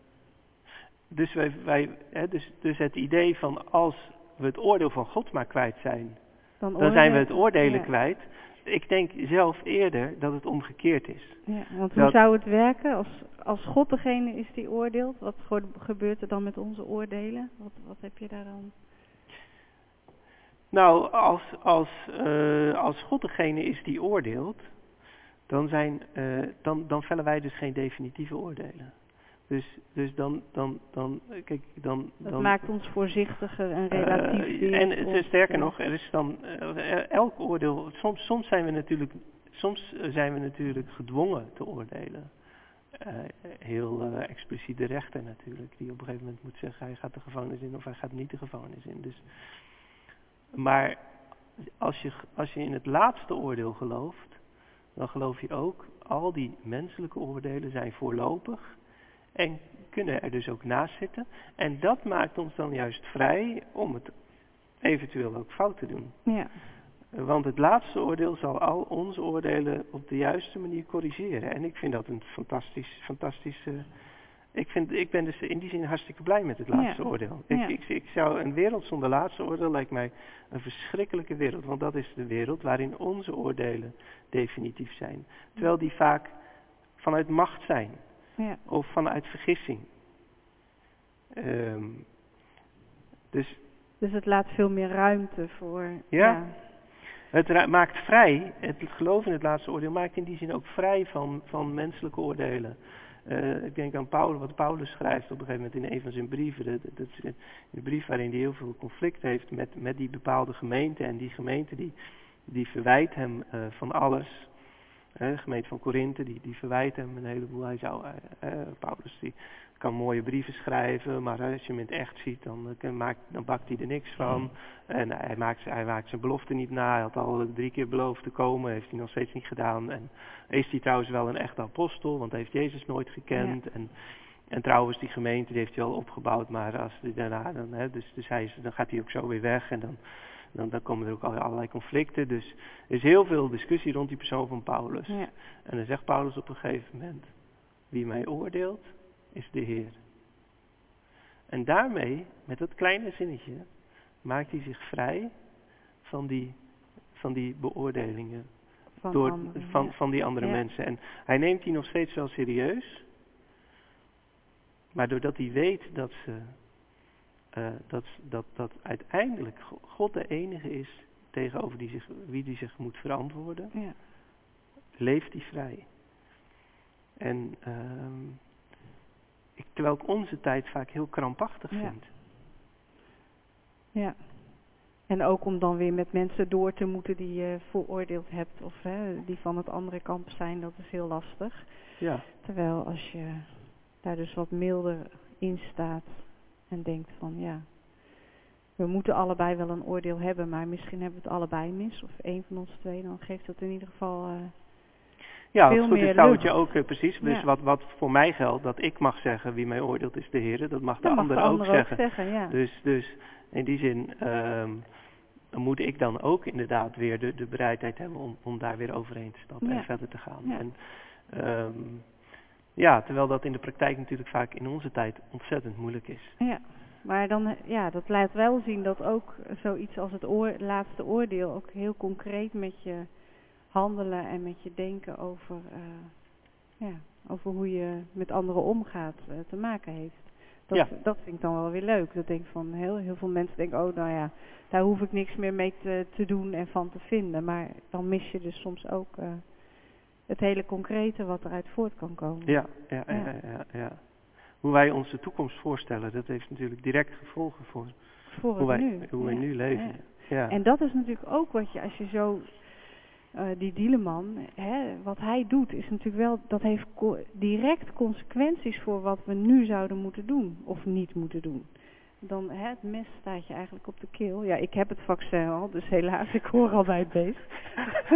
dus, wij, wij, hè, dus, dus het idee van als we het oordeel van God maar kwijt zijn, Dan, dan zijn we het oordelen ja. kwijt. Ik denk zelf eerder dat het omgekeerd is. Ja, want hoe Dat- zou het werken als, als God degene is die oordeelt? Wat ge- gebeurt er dan met onze oordelen? Wat, wat heb je daar dan? Nou, als, als, eh, als God degene is die oordeelt, dan, zijn, eh, dan, dan vellen wij dus geen definitieve oordelen. Dus, dus dan, dan, dan, kijk, dan... Dat dan maakt ons voorzichtiger en eh, relatief. en sterker nog, er is dan elk oordeel. Soms, soms zijn we natuurlijk, soms zijn we natuurlijk gedwongen te oordelen. Heel eh, expliciet de rechter natuurlijk, die op een gegeven moment moet zeggen hij gaat de gevangenis in of hij gaat niet de gevangenis in. Dus, maar als je, als je in het laatste oordeel gelooft, dan geloof je ook al die menselijke oordelen zijn voorlopig en kunnen er dus ook naast zitten. En dat maakt ons dan juist vrij om het eventueel ook fout te doen. Ja, Want het laatste oordeel zal al onze oordelen op de juiste manier corrigeren. En ik vind dat een fantastisch, fantastische... Ik, vind, ik ben dus in die zin hartstikke blij met het laatste Ja. oordeel. Ik, Ja. ik, ik zou een wereld zonder laatste oordeel lijkt mij een verschrikkelijke wereld. Want dat is de wereld waarin onze oordelen definitief zijn. Terwijl die vaak vanuit macht zijn. ja, Of vanuit vergissing. Ehm, dus dus het laat veel meer ruimte voor. Ja. Het maakt vrij, het geloof in het laatste oordeel maakt in die zin ook vrij van, van menselijke oordelen. Eh, ik denk aan Paulus, wat Paulus schrijft op een gegeven moment in een van zijn brieven. Dat, dat de brief waarin hij heel veel conflict heeft met, met die bepaalde gemeente. En die gemeente die, die verwijt hem eh, van alles. Eh, de gemeente van Korinthe, die, die verwijt hem een heleboel. Hij zou, Paulus die kan mooie brieven schrijven, maar als je hem in het echt ziet, dan, eh, maakt, dan bakt hij er niks van. En hij maakt, hij maakt zijn belofte niet na. Hij had al drie keer beloofd te komen, heeft hij nog steeds niet gedaan. En is hij trouwens wel een echte apostel, want hij heeft Jezus nooit gekend. En, en trouwens, die gemeente die heeft hij al opgebouwd, maar als die daarna, dan, hè, dus, dus hij is, dan gaat hij ook zo weer weg. En dan, dan, dan komen er ook al- allerlei conflicten. Dus er is heel veel discussie rond die persoon van Paulus. Ja, En dan zegt Paulus op een gegeven moment, wie mij oordeelt, is de Heer. En daarmee, met dat kleine zinnetje, maakt hij zich vrij van die, van die beoordelingen van door, anderen, van, ja. van die andere Ja. mensen. En hij neemt die nog steeds wel serieus, maar doordat hij weet dat, ze, eh, dat, dat, dat uiteindelijk Go- God de enige is tegenover die zich, wie die zich moet verantwoorden, Ja. leeft hij vrij. En ehm, ik, terwijl ik onze tijd vaak heel krampachtig vind. Ja. En ook om dan weer met mensen door te moeten die je veroordeeld hebt of hè, die van het andere kamp zijn, dat is heel lastig. Ja, Terwijl als je daar dus wat milder in staat en denkt van ja, we moeten allebei wel een oordeel hebben, maar misschien hebben we het allebei mis. Of één van ons twee, dan geeft dat in ieder geval uh, ja, veel goed meer is, zou het je ook eh, precies. Dus Ja. wat, wat voor mij geldt, dat ik mag zeggen wie mij oordeelt is de Heer. Dat mag de Dat mag ander de ook zeggen. zeggen, ja. Dus, dus in die zin ehm, moet ik dan ook inderdaad weer de, de bereidheid hebben om, om daar weer overheen te stappen en verder te gaan. Ja. En, ehm, ja, terwijl dat in de praktijk natuurlijk vaak in onze tijd ontzettend moeilijk is. Ja, maar dan, eh, ja, dat laat wel zien dat ook zoiets als het oor, laatste oordeel ook heel concreet met je handelen en met je denken over, eh, ja, over hoe je met anderen omgaat eh, te maken heeft. Dat, Ja. dat vind ik dan wel weer leuk. Dat denk ik van heel, heel veel mensen denken, oh nou ja, daar hoef ik niks meer mee te, te doen en van te vinden. Maar dan mis je dus soms ook eh, het hele concrete wat eruit voort kan komen. Ja, ja, ja, Ja. ja. Hoe wij onze toekomst voorstellen, dat heeft natuurlijk direct gevolgen voor Voor hoe wij het nu. hoe wij nu leven. Ja. En dat is natuurlijk ook wat je, als je zo, eh, die Dieleman, hè, wat hij doet, is natuurlijk wel, dat heeft co- direct consequenties voor wat we nu zouden moeten doen, of niet moeten doen. Dan, hè, het mes staat je eigenlijk op de keel. Ja, ik heb het vaccin al, dus helaas, ik hoor al bij het beest.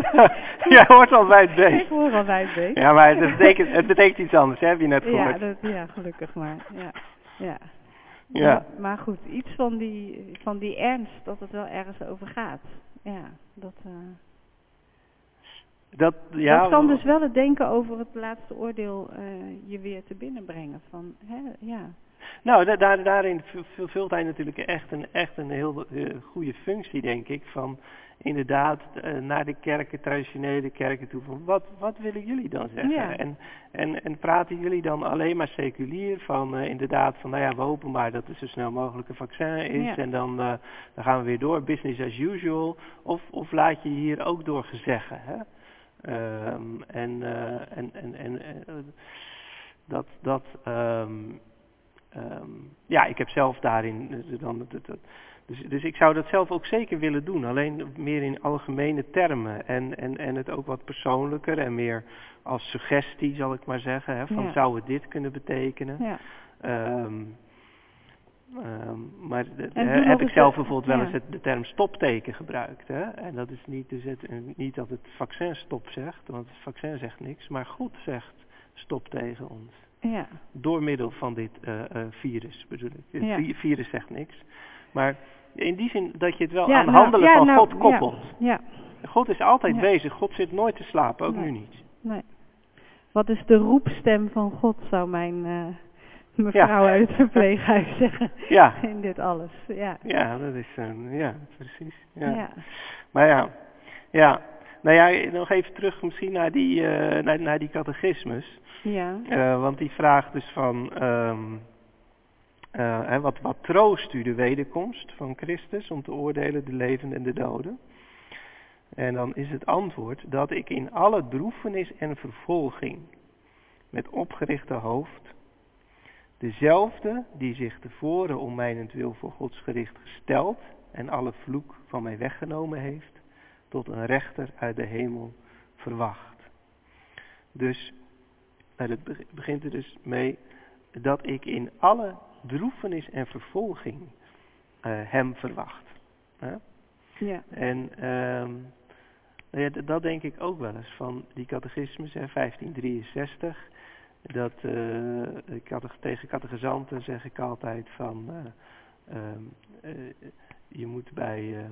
Jij hoort al bij het ik beest. hoor al bij het beest. Ja, maar het betekent, het betekent iets anders, hè, heb je net ja, gehoord. dat, ja, gelukkig maar. Ja, ja. Ja. Maar, maar goed, iets van die, van die ernst, dat het wel ergens over gaat. Ja, dat... eh, Dat, ja, dat kan dus wel het denken over het laatste oordeel eh, je weer te binnenbrengen. Van, hè, ja. Nou, da- daar, daarin vervult hij natuurlijk echt een, echt een heel eh, goede functie, denk ik. Van inderdaad eh, naar de kerken, traditionele kerken toe. Van wat, wat willen jullie dan zeggen? Ja. En, en, en praten jullie dan alleen maar seculier van inderdaad van, nou ja, we hopen maar dat er zo snel mogelijk een vaccin is. Ja. En dan, dan gaan we weer door, business as usual. Of, of laat je hier ook door gezeggen, hè? Ehm, en, eh, en, en, en eh, dat, dat ehm, ehm, ja, ik heb zelf daarin eh, dan, dus, dus ik zou dat zelf ook zeker willen doen, alleen meer in algemene termen en, en, en het ook wat persoonlijker en meer als suggestie zal ik maar zeggen, hè, van Ja. zou het dit kunnen betekenen. ja. Ehm, maar de- heb ik zelf bijvoorbeeld wel eens het, de term stopteken gebruikt. Hè? En dat is niet, dus het, niet dat het vaccin stop zegt, want het vaccin zegt niks, maar God zegt stop tegen ons. ja. Door middel van dit eh, eh, virus bedoel ik. Het Ja. virus zegt niks. Maar in die zin dat je het wel aan nou, handelen van nou, God koppelt. Ja, God is altijd bezig. God zit nooit te slapen, ook Nee. nu niet. nee. Wat is de roepstem van God, zou mijn eh, mevrouw Ja. uit het verpleeghuis zeggen. Ja, In dit alles. Ja. ja dat is een, ja, precies. Ja. Ja. Maar ja, ja. Nou ja, nog even terug misschien naar die, eh, naar, naar die catechismus. Ja. Eh, want die vraagt dus van, ehm, eh, hè, wat, wat troost u de wederkomst van Christus om te oordelen de levenden en de doden? En dan is het antwoord dat ik in alle droefenis en vervolging met opgerichte hoofd, dezelfde die zich tevoren om mijnentwil voor Gods gericht gesteld en alle vloek van mij weggenomen heeft, tot een rechter uit de hemel verwacht. Dus beg- begint er dus mee dat ik in alle droefenis en vervolging eh, hem verwacht. Ja. En ehm, nou ja, dat denk ik ook wel eens van die catechismus, hè, 1563. Dat eh, ik had, tegen catechisanten zeg ik altijd van eh, eh, je moet bij,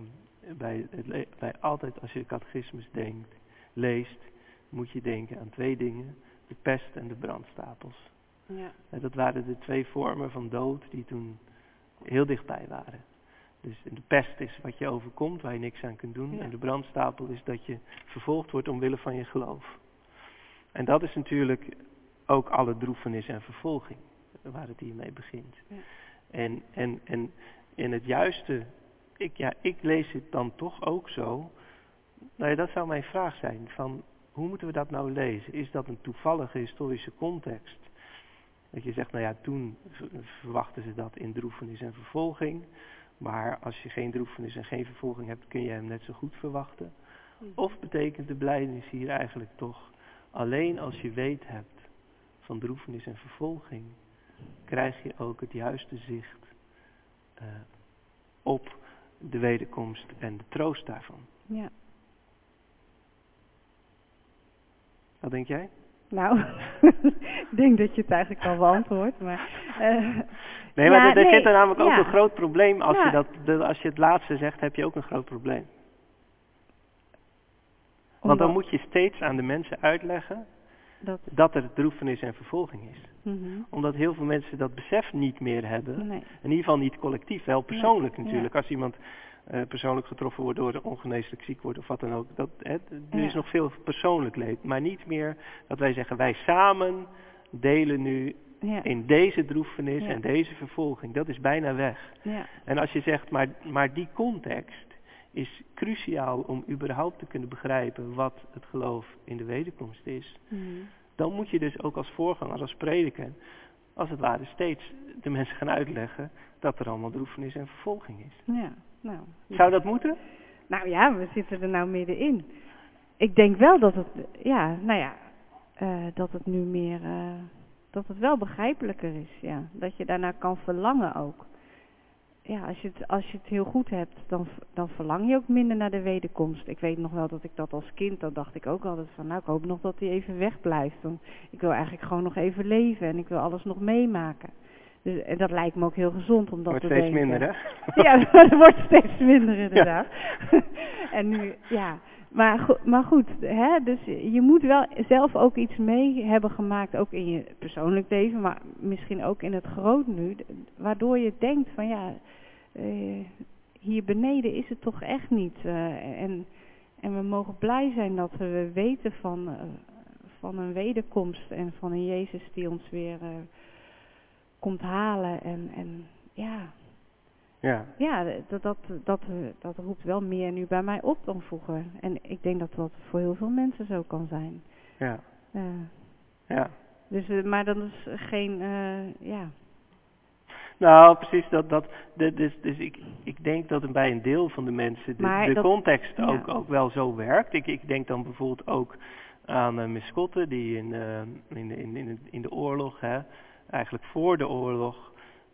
bij, het bij altijd als je catechismus denkt, leest, moet je denken aan twee dingen. De pest en de brandstapels. Ja. Eh, Dat waren de twee vormen van dood die toen heel dichtbij waren. Dus de pest is wat je overkomt, waar je niks aan kunt doen. Ja. En de brandstapel is dat je vervolgd wordt omwille van je geloof. En dat is natuurlijk ook alle droefenis en vervolging, waar het hiermee begint. Ja. En, en, en in het juiste, ik, ja, ik lees het dan toch ook zo. Nou ja, dat zou mijn vraag zijn, van hoe moeten we dat nou lezen? Is dat een toevallige historische context? Dat je zegt, nou ja, toen verwachten ze dat in droefenis en vervolging. Maar als je geen droefenis en geen vervolging hebt, kun je hem net zo goed verwachten. Of betekent de blijdenis hier eigenlijk toch, alleen als je weet hebt van droefenis en vervolging, krijg je ook het juiste zicht eh, op de wederkomst en de troost daarvan. Ja. Wat denk jij? Nou, ik denk dat je het eigenlijk al beantwoordt, maar... Uh, nee, maar ja, er nee, zit er namelijk ook een groot probleem. Als, Ja. je dat, de- als je het laatste zegt, heb je ook een groot probleem. Want dan moet je steeds aan de mensen uitleggen Dat, dat er droefenis en vervolging is. mhm. Omdat heel veel mensen dat besef niet meer hebben. Nee. In ieder geval niet collectief, wel persoonlijk natuurlijk. Als iemand eh, persoonlijk getroffen wordt door ongeneeslijk ziek wordt of wat dan ook. Dat, hè, er is nog veel persoonlijk leed. Maar niet meer dat wij zeggen, wij samen delen nu Ja. in deze droefenis en deze vervolging. Dat is bijna weg. Ja. En als je zegt, maar, maar die context is cruciaal om überhaupt te kunnen begrijpen wat het geloof in de wederkomst is. Mhm. Dan moet je dus ook als voorganger, als prediker, als het ware steeds de mensen gaan uitleggen dat er allemaal droefenis en vervolging is. Ja. Nou, Zou dat moeten? Nou ja, we zitten er nou middenin. Ik denk wel dat het, ja, nou ja, eh, dat het nu meer, eh, dat het wel begrijpelijker is, ja. Dat je daarnaar kan verlangen ook. Ja, als je het, als je het heel goed hebt, dan, dan verlang je ook minder naar de wederkomst. Ik weet nog wel dat ik dat als kind, dan dacht ik ook altijd van, nou ik hoop nog dat hij even wegblijft. Want ik wil eigenlijk gewoon nog even leven en ik wil alles nog meemaken. Dus, en dat lijkt me ook heel gezond om dat Wordt te steeds minder, hè? Ja, het wordt steeds minder inderdaad. en nu, ja. Maar, go- maar goed, hè, dus je moet wel zelf ook iets mee hebben gemaakt, ook in je persoonlijk leven, maar misschien ook in het groot nu, waardoor je denkt van ja, eh, hier beneden is het toch echt niet. eh, en, en we mogen blij zijn dat we weten van, eh, van een wederkomst en van een Jezus die ons weer komt halen. En, en ja, Ja, ja, dat, dat, dat, dat roept wel meer nu bij mij op dan vroeger. En ik denk dat dat voor heel veel mensen zo kan zijn. ja, ja. dus, eh, maar dat is geen, eh, ja. Nou, precies. Dat, dat, de- dus dus ik, ik denk dat bij een deel van de mensen de, Maar de dat- context ja. ook, ook wel zo werkt. Ik, ik denk dan bijvoorbeeld ook aan uh, Miss die in, eh, in, de- in, in, de- in de oorlog, hè, eigenlijk voor de oorlog,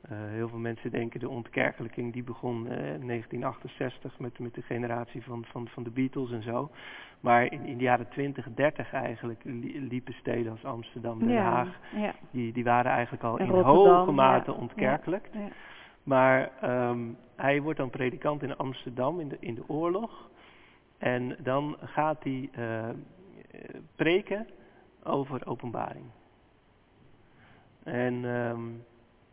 heel veel mensen denken de ontkerkelijking die begon eh, in 1968 met, met de generatie van, van, van de Beatles en zo. Maar in, in de jaren 20, 30 eigenlijk li- liepen steden als Amsterdam, Den Haag, ja, die, die waren eigenlijk al in hoge mate ja, ontkerkelijk. ja. Maar ehm, hij wordt dan predikant in Amsterdam in de, in de oorlog. En dan gaat hij eh, eh, preken over openbaring. En ehm,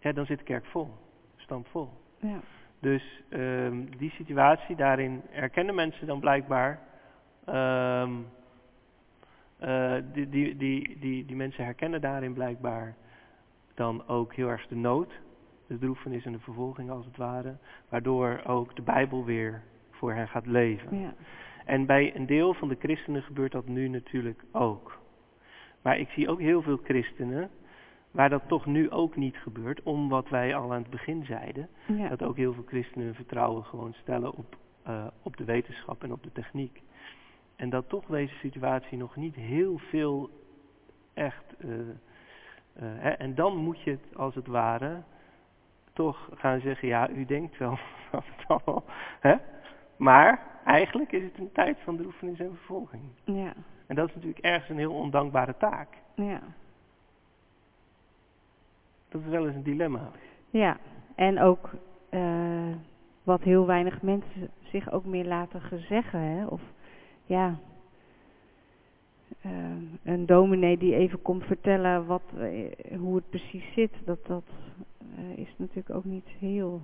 ja, dan zit de kerk vol, stampvol. ja. Dus ehm, die situatie, daarin erkennen mensen dan blijkbaar. ehm, eh, die, die, die, die, die mensen herkennen daarin blijkbaar dan ook heel erg de nood, de droefenis en de vervolging als het ware, waardoor ook de Bijbel weer voor hen gaat leven. ja. En bij een deel van de christenen gebeurt dat nu natuurlijk ook. Maar ik zie ook heel veel christenen waar dat toch nu ook niet gebeurt, om wat wij al aan het begin zeiden, ja. dat ook heel veel christenen hun vertrouwen gewoon stellen op, eh, op de wetenschap en op de techniek. En dat toch deze situatie nog niet heel veel echt. eh, eh, hè, en dan moet je het als het ware toch gaan zeggen: ja, u denkt wel dat het allemaal. Hè? Maar eigenlijk is het een tijd van droefenis en vervolging. ja. En dat is natuurlijk ergens een heel ondankbare taak. ja. Dat is wel eens een dilemma. Ja, en ook eh, wat heel weinig mensen zich ook meer laten gezeggen, hè? Of ja, eh, een dominee die even komt vertellen wat, eh, hoe het precies zit, dat dat is natuurlijk ook niet heel,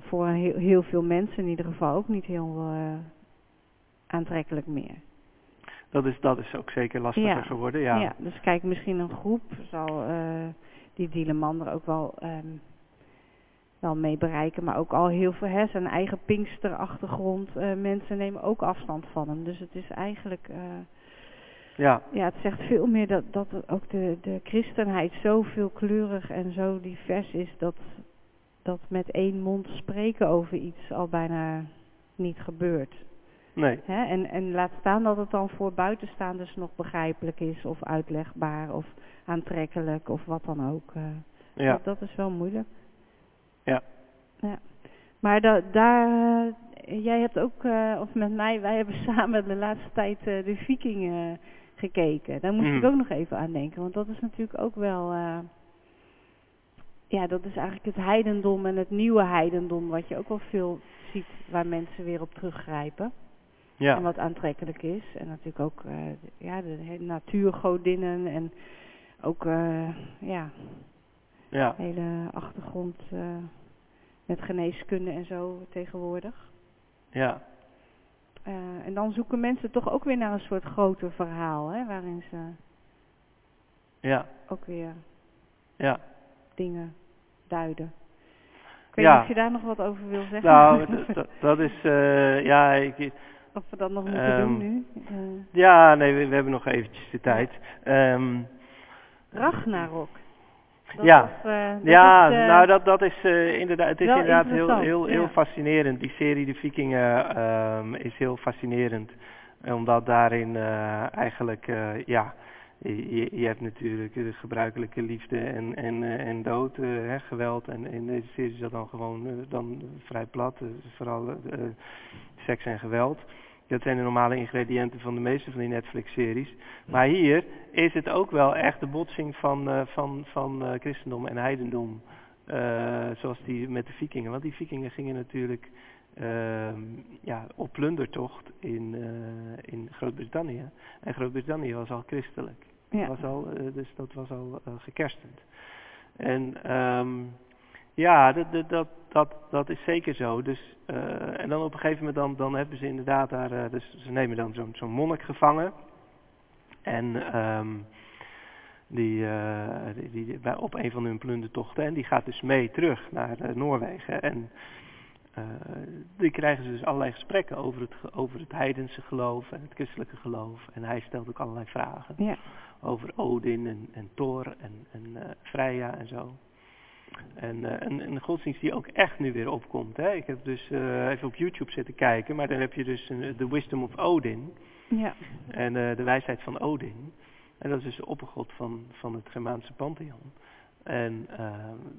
voor heel, heel veel mensen in ieder geval ook niet heel aantrekkelijk meer. Dat is, dat is ook zeker lastiger Ja. geworden. Ja. Ja, dus kijk, misschien een groep zal eh, die Dieleman er ook wel, ehm, wel mee bereiken. Maar ook al heel veel, hè, zijn eigen Pinksterachtergrond. eh mensen nemen ook afstand van hem. Dus het is eigenlijk, eh, ja. ja, het zegt veel meer dat, dat ook de, de christenheid zo veelkleurig en zo divers is. Dat, dat met één mond spreken over iets al bijna niet gebeurt. Nee. Hè? En, en laat staan dat het dan voor buitenstaanders nog begrijpelijk is of uitlegbaar of aantrekkelijk of wat dan ook. eh. Ja. dat, dat is wel moeilijk. Ja. ja. Maar da, daar, eh, jij hebt ook, eh, of met mij, wij hebben samen de laatste tijd de vikingen gekeken. Daar moest Mm. ik ook nog even aan denken, want dat is natuurlijk ook wel, ja, dat is eigenlijk het heidendom en het nieuwe heidendom, wat je ook wel veel ziet, waar mensen weer op teruggrijpen. En Ja, wat aantrekkelijk is. En natuurlijk ook de- ja, de hele natuurgodinnen en ook eh, ja, ja, hele achtergrond eh, met geneeskunde en zo tegenwoordig. ja, en dan zoeken mensen toch ook weer naar een soort groter verhaal, hè, waarin ze ja, ook weer ja. dingen duiden. Ik weet Ja. niet of je daar nog wat over wil zeggen. Nou, dat is, eh, ja, ik, of we dat nog moeten Ehm, doen nu. Eh, ja, nee, we, we hebben nog eventjes de tijd. Ehm, Ragnarok. Dat Ja. was, eh, dat ja, is, eh, nou dat, dat is eh, inderdaad, het is inderdaad heel, heel, heel ja. fascinerend. Die serie De Vikingen ehm, is heel fascinerend. Omdat daarin eigenlijk, ja, je, je- hebt natuurlijk de gebruikelijke liefde en, en, en dood, hè, geweld. En in deze serie is dat dan gewoon dan vrij plat, vooral seks en geweld. Dat zijn de normale ingrediënten van de meeste van die Netflix-series. Maar hier is het ook wel echt de botsing van, eh, van, van eh, christendom en heidendom. Eh, zoals die met de vikingen. Want die vikingen gingen natuurlijk ehm, ja, op plundertocht in, in Groot-Brittannië. En Groot-Brittannië was al christelijk. ja. Was al, dus dat was al gekerstend. En ehm, ja, dat, dat, dat, dat, dat is zeker zo. Dus, eh, en dan op een gegeven moment dan, dan hebben ze inderdaad daar, eh, dus ze nemen dan zo'n zo'n monnik gevangen. En ehm, die, eh, die, die- bij, op een van hun plundertochten. En die gaat dus mee terug naar Noorwegen. En die krijgen ze dus allerlei gesprekken over het, over het heidense geloof en het christelijke geloof. En hij stelt ook allerlei vragen ja. over Odin en, en Thor en, en Freya en zo. En eh, een, een godsdienst die ook echt nu weer opkomt. Hè. Ik heb dus eh, even op YouTube zitten kijken, maar dan heb je dus een- The Wisdom of Odin ja. en eh, de wijsheid van Odin. En dat is dus de oppergod van, van het Germaanse pantheon. En eh,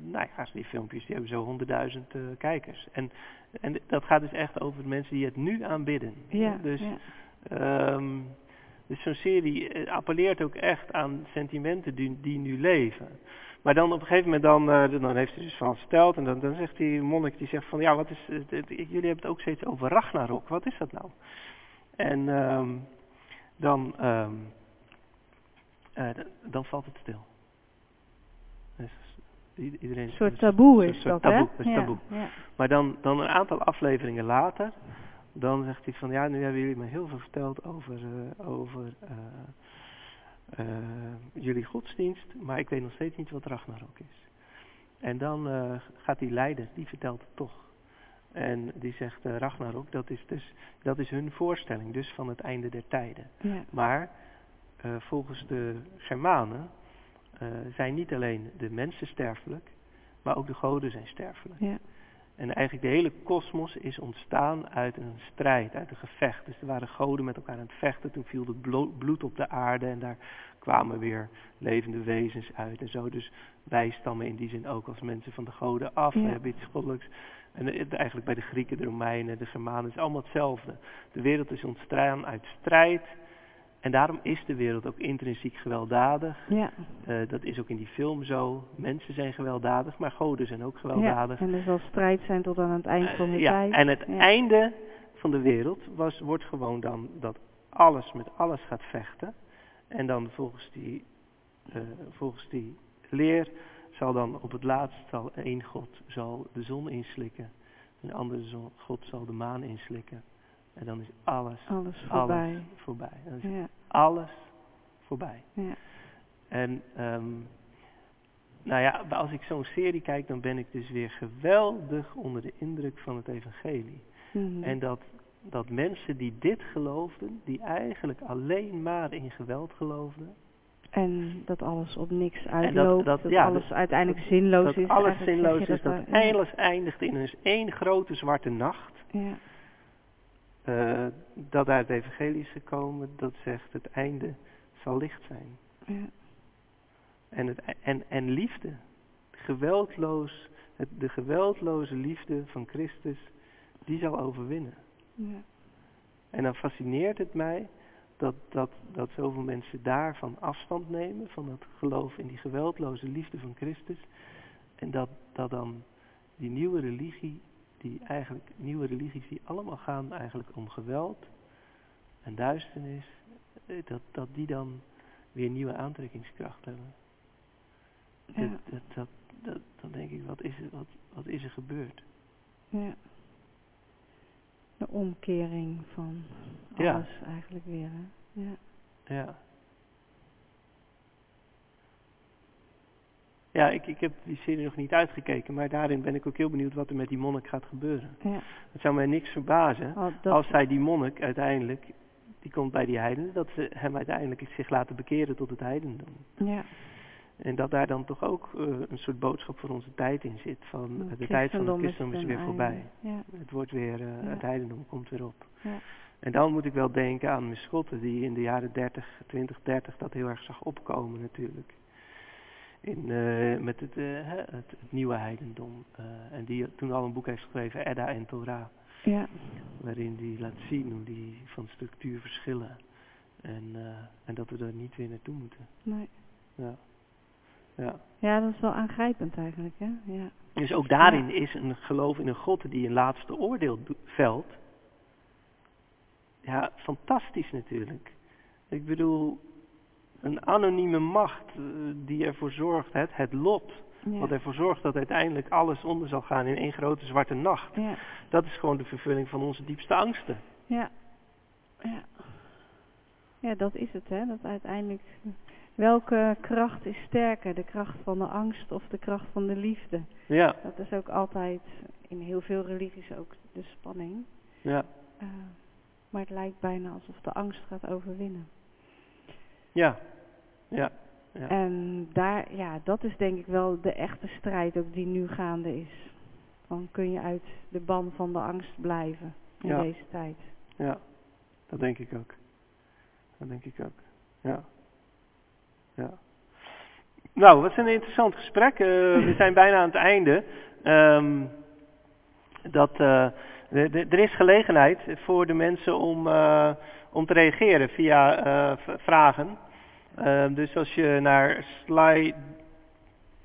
nou ja, die filmpjes die hebben zo honderdduizend eh, kijkers. En, en dat gaat dus echt over de mensen die het nu aanbidden. Ja, Dus ja. Ehm, dus zo'n serie eh, appelleert ook echt aan sentimenten die, die nu leven. Maar dan op een gegeven moment, dan, eh, dan heeft hij dus van verteld. En dan, dan zegt die monnik, die zegt van, ja, wat is, jullie hebben het ook steeds over Ragnarok. Wat is dat nou? En ehm, dan, d- dan valt het stil. Dus iedereen, Een soort taboe is soort dat, hè? taboe, is ja, taboe. Ja. Maar dan, dan een aantal afleveringen later, dan zegt hij van ja, nu hebben jullie me heel veel verteld over, eh, over eh, jullie godsdienst, maar ik weet nog steeds niet wat Ragnarok is. En dan eh, gaat die leider, die vertelt het toch. En die zegt eh, Ragnarok, dat is, dus, dat is hun voorstelling, dus van het einde der tijden. Ja. Maar volgens de Germanen zijn niet alleen de mensen sterfelijk, maar ook de goden zijn sterfelijk. Ja. En eigenlijk de hele kosmos is ontstaan uit een strijd, uit een gevecht. Dus er waren goden met elkaar aan het vechten. Toen viel het blo- bloed op de aarde en daar kwamen weer levende wezens uit en zo. Dus wij stammen in die zin ook als mensen van de goden af. Ja. We hebben iets goddelijks. En eigenlijk bij de Grieken, de Romeinen, de Germanen is allemaal hetzelfde. De wereld is ontstaan uit strijd. En daarom is de wereld ook intrinsiek gewelddadig. Ja. Eh, dat is ook in die film zo. Mensen zijn gewelddadig, maar goden zijn ook ja. gewelddadig. En er zal strijd zijn tot aan het eind van de Eh, ja, tijd. en het Ja. einde van de wereld was, wordt gewoon dan dat alles met alles gaat vechten. En dan volgens die, eh, volgens die leer zal dan op het laatst zal één God zal de zon inslikken. Een andere zon, God zal de maan inslikken. En dan is alles, Alles voorbij. alles voorbij. Dan is Ja. alles voorbij. Ja. En ehm, nou ja, als ik zo'n serie kijk, dan ben ik dus weer geweldig onder de indruk van het evangelie. Mhm. En dat, dat mensen die dit geloofden, die eigenlijk alleen maar in geweld geloofden, En dat alles op niks dat- uitloopt. dat- dat, ja, alles dat- uiteindelijk zinloos dat is. alles Eigenlijk zeg zinloos is, dat alles eindigt in dus één grote zwarte nacht. Ja. Eh, dat uit het evangelie is gekomen, dat zegt het einde zal licht zijn. Ja. En, het, en, en liefde, geweldloos Het, de geweldloze liefde van Christus, die zal overwinnen. Ja. En dan fascineert het mij dat, dat, dat zoveel mensen daarvan afstand nemen, van het geloof in die geweldloze liefde van Christus. En dat, dat dan die nieuwe religie, die eigenlijk, nieuwe religies die allemaal gaan eigenlijk om geweld en duisternis, eh, dat, dat die dan weer nieuwe aantrekkingskracht hebben. Ja. Dat, dat, dat, dat, dan denk ik, wat is er, wat, wat is er gebeurd? ja. De omkering van Ja. alles eigenlijk weer. Hè? Ja. Ja. Ja, ik, ik heb die serie nog niet uitgekeken, maar daarin ben ik ook heel benieuwd wat er met die monnik gaat gebeuren. Ja. Het zou mij niks verbazen Oh, dat, als zij die monnik uiteindelijk, die komt bij die heidenen, dat ze hem uiteindelijk zich laten bekeren tot het heidendom. ja. En dat daar dan toch ook eh, een soort boodschap voor onze tijd in zit, van Het de tijd van het christendom is weer voorbij. Ja. Het wordt weer, eh, Ja. het heidendom komt weer op. Ja. En dan moet ik wel denken aan Schotten, die in de jaren 30, 20, 30 dat heel erg zag opkomen natuurlijk. In, eh, met het, eh, hè, het, het nieuwe heidendom. Eh, en die toen al een boek heeft geschreven, Edda en Torah. Ja. Waarin die laat zien hoe die van structuur verschillen. En, en dat we er niet weer naartoe moeten. Nee. Ja. Ja. ja, dat is wel aangrijpend eigenlijk. Hè? Ja. Dus ook daarin is een geloof in een God die een laatste oordeel velt. Ja, fantastisch natuurlijk. Ik bedoel, een anonieme macht eh, die ervoor zorgt, het, het lot, Ja. wat ervoor zorgt dat uiteindelijk alles onder zal gaan in één grote zwarte nacht. Ja. Dat is gewoon de vervulling van onze diepste angsten. Ja. Ja. Ja, dat is het, hè. Dat uiteindelijk... Welke kracht is sterker? De kracht van de angst of de kracht van de liefde? Ja, Dat is ook altijd in heel veel religies ook de spanning. ja, Eh, maar het lijkt bijna alsof de angst gaat overwinnen. Ja, ja. Ja. En daar, ja, dat is denk ik wel de echte strijd ook die nu gaande is. Van kun je uit de ban van de angst blijven in Ja. deze tijd? Ja, dat denk ik ook. Dat denk ik ook. Ja. Ja. Nou, wat een interessant gesprek. Eh, we zijn bijna aan het einde. Ehm, dat, de- er is gelegenheid voor de mensen om, eh, om te reageren via eh, vragen. Ehm, dus als je naar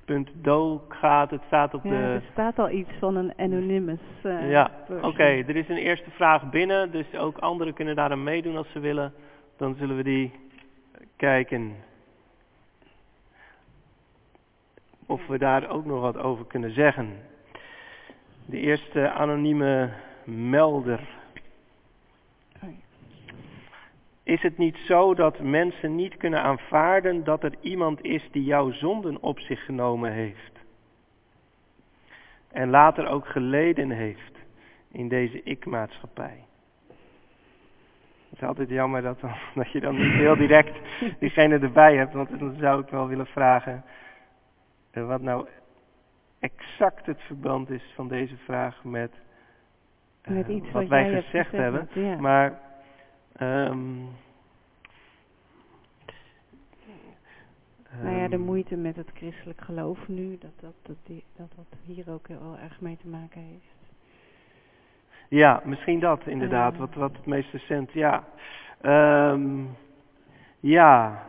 sly.do gaat, het staat op Ja, de... er staat al iets van een anonymous. eh, Ja, oké. Er is een eerste vraag binnen, dus ook anderen kunnen daar aan meedoen als ze willen. Dan zullen we die kijken. Of we daar ook nog wat over kunnen zeggen. De eerste anonieme melder. Oei. Is het niet zo dat mensen niet kunnen aanvaarden dat er iemand is die jouw zonden op zich genomen heeft? En later ook geleden heeft in deze ik-maatschappij? Het is altijd jammer dat, dan- dat je dan niet heel direct diegene erbij hebt, want dan zou ik wel willen vragen eh, wat nou exact het verband is van deze vraag met, Met iets wat wat wij gezegd gezegd hebben. ja. Maar ehm, Nou ja, de ehm, moeite met het christelijk geloof nu, dat dat, dat, die, dat, dat hier ook heel erg mee te maken heeft. Ja, misschien dat inderdaad, wat, wat het meest recent, ja. Ehm, ja.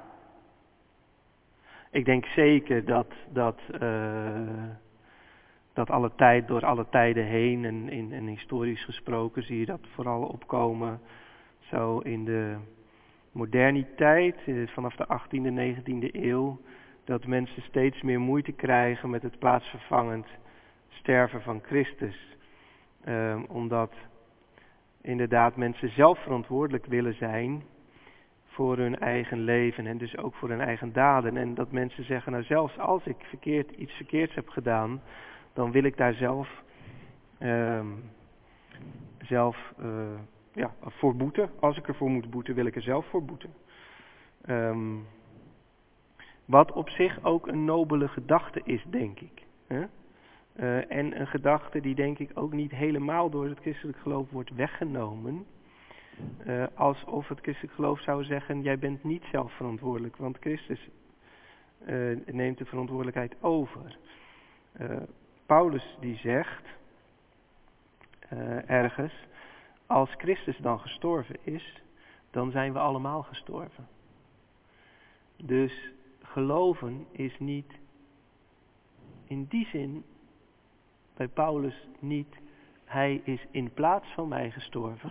Ik denk zeker dat, dat, eh, dat alle tijd, door alle tijden heen en, in, historisch gesproken zie je dat vooral opkomen zo in de moderniteit, eh, vanaf de 18e, 19e eeuw, dat mensen steeds meer moeite krijgen met het plaatsvervangend sterven van Christus. Ehm, omdat inderdaad mensen zelf verantwoordelijk willen zijn voor hun eigen leven en dus ook voor hun eigen daden. En dat mensen zeggen, nou zelfs als ik verkeerd, iets verkeerds heb gedaan, dan wil ik daar zelf, ehm, zelf eh, ja, voor boeten. Als ik ervoor moet boeten, wil ik er zelf voor boeten. Ehm, wat op zich ook een nobele gedachte is, denk ik. Hè? Eh, en een gedachte die denk ik ook niet helemaal door het christelijk geloof wordt weggenomen. Eh, alsof het christelijk geloof zou zeggen, jij bent niet zelf verantwoordelijk, want Christus neemt de verantwoordelijkheid over. Eh, Paulus die zegt uh, ergens, als Christus dan gestorven is, dan zijn we allemaal gestorven. Dus geloven is niet in die zin bij Paulus niet, hij is in plaats van mij gestorven.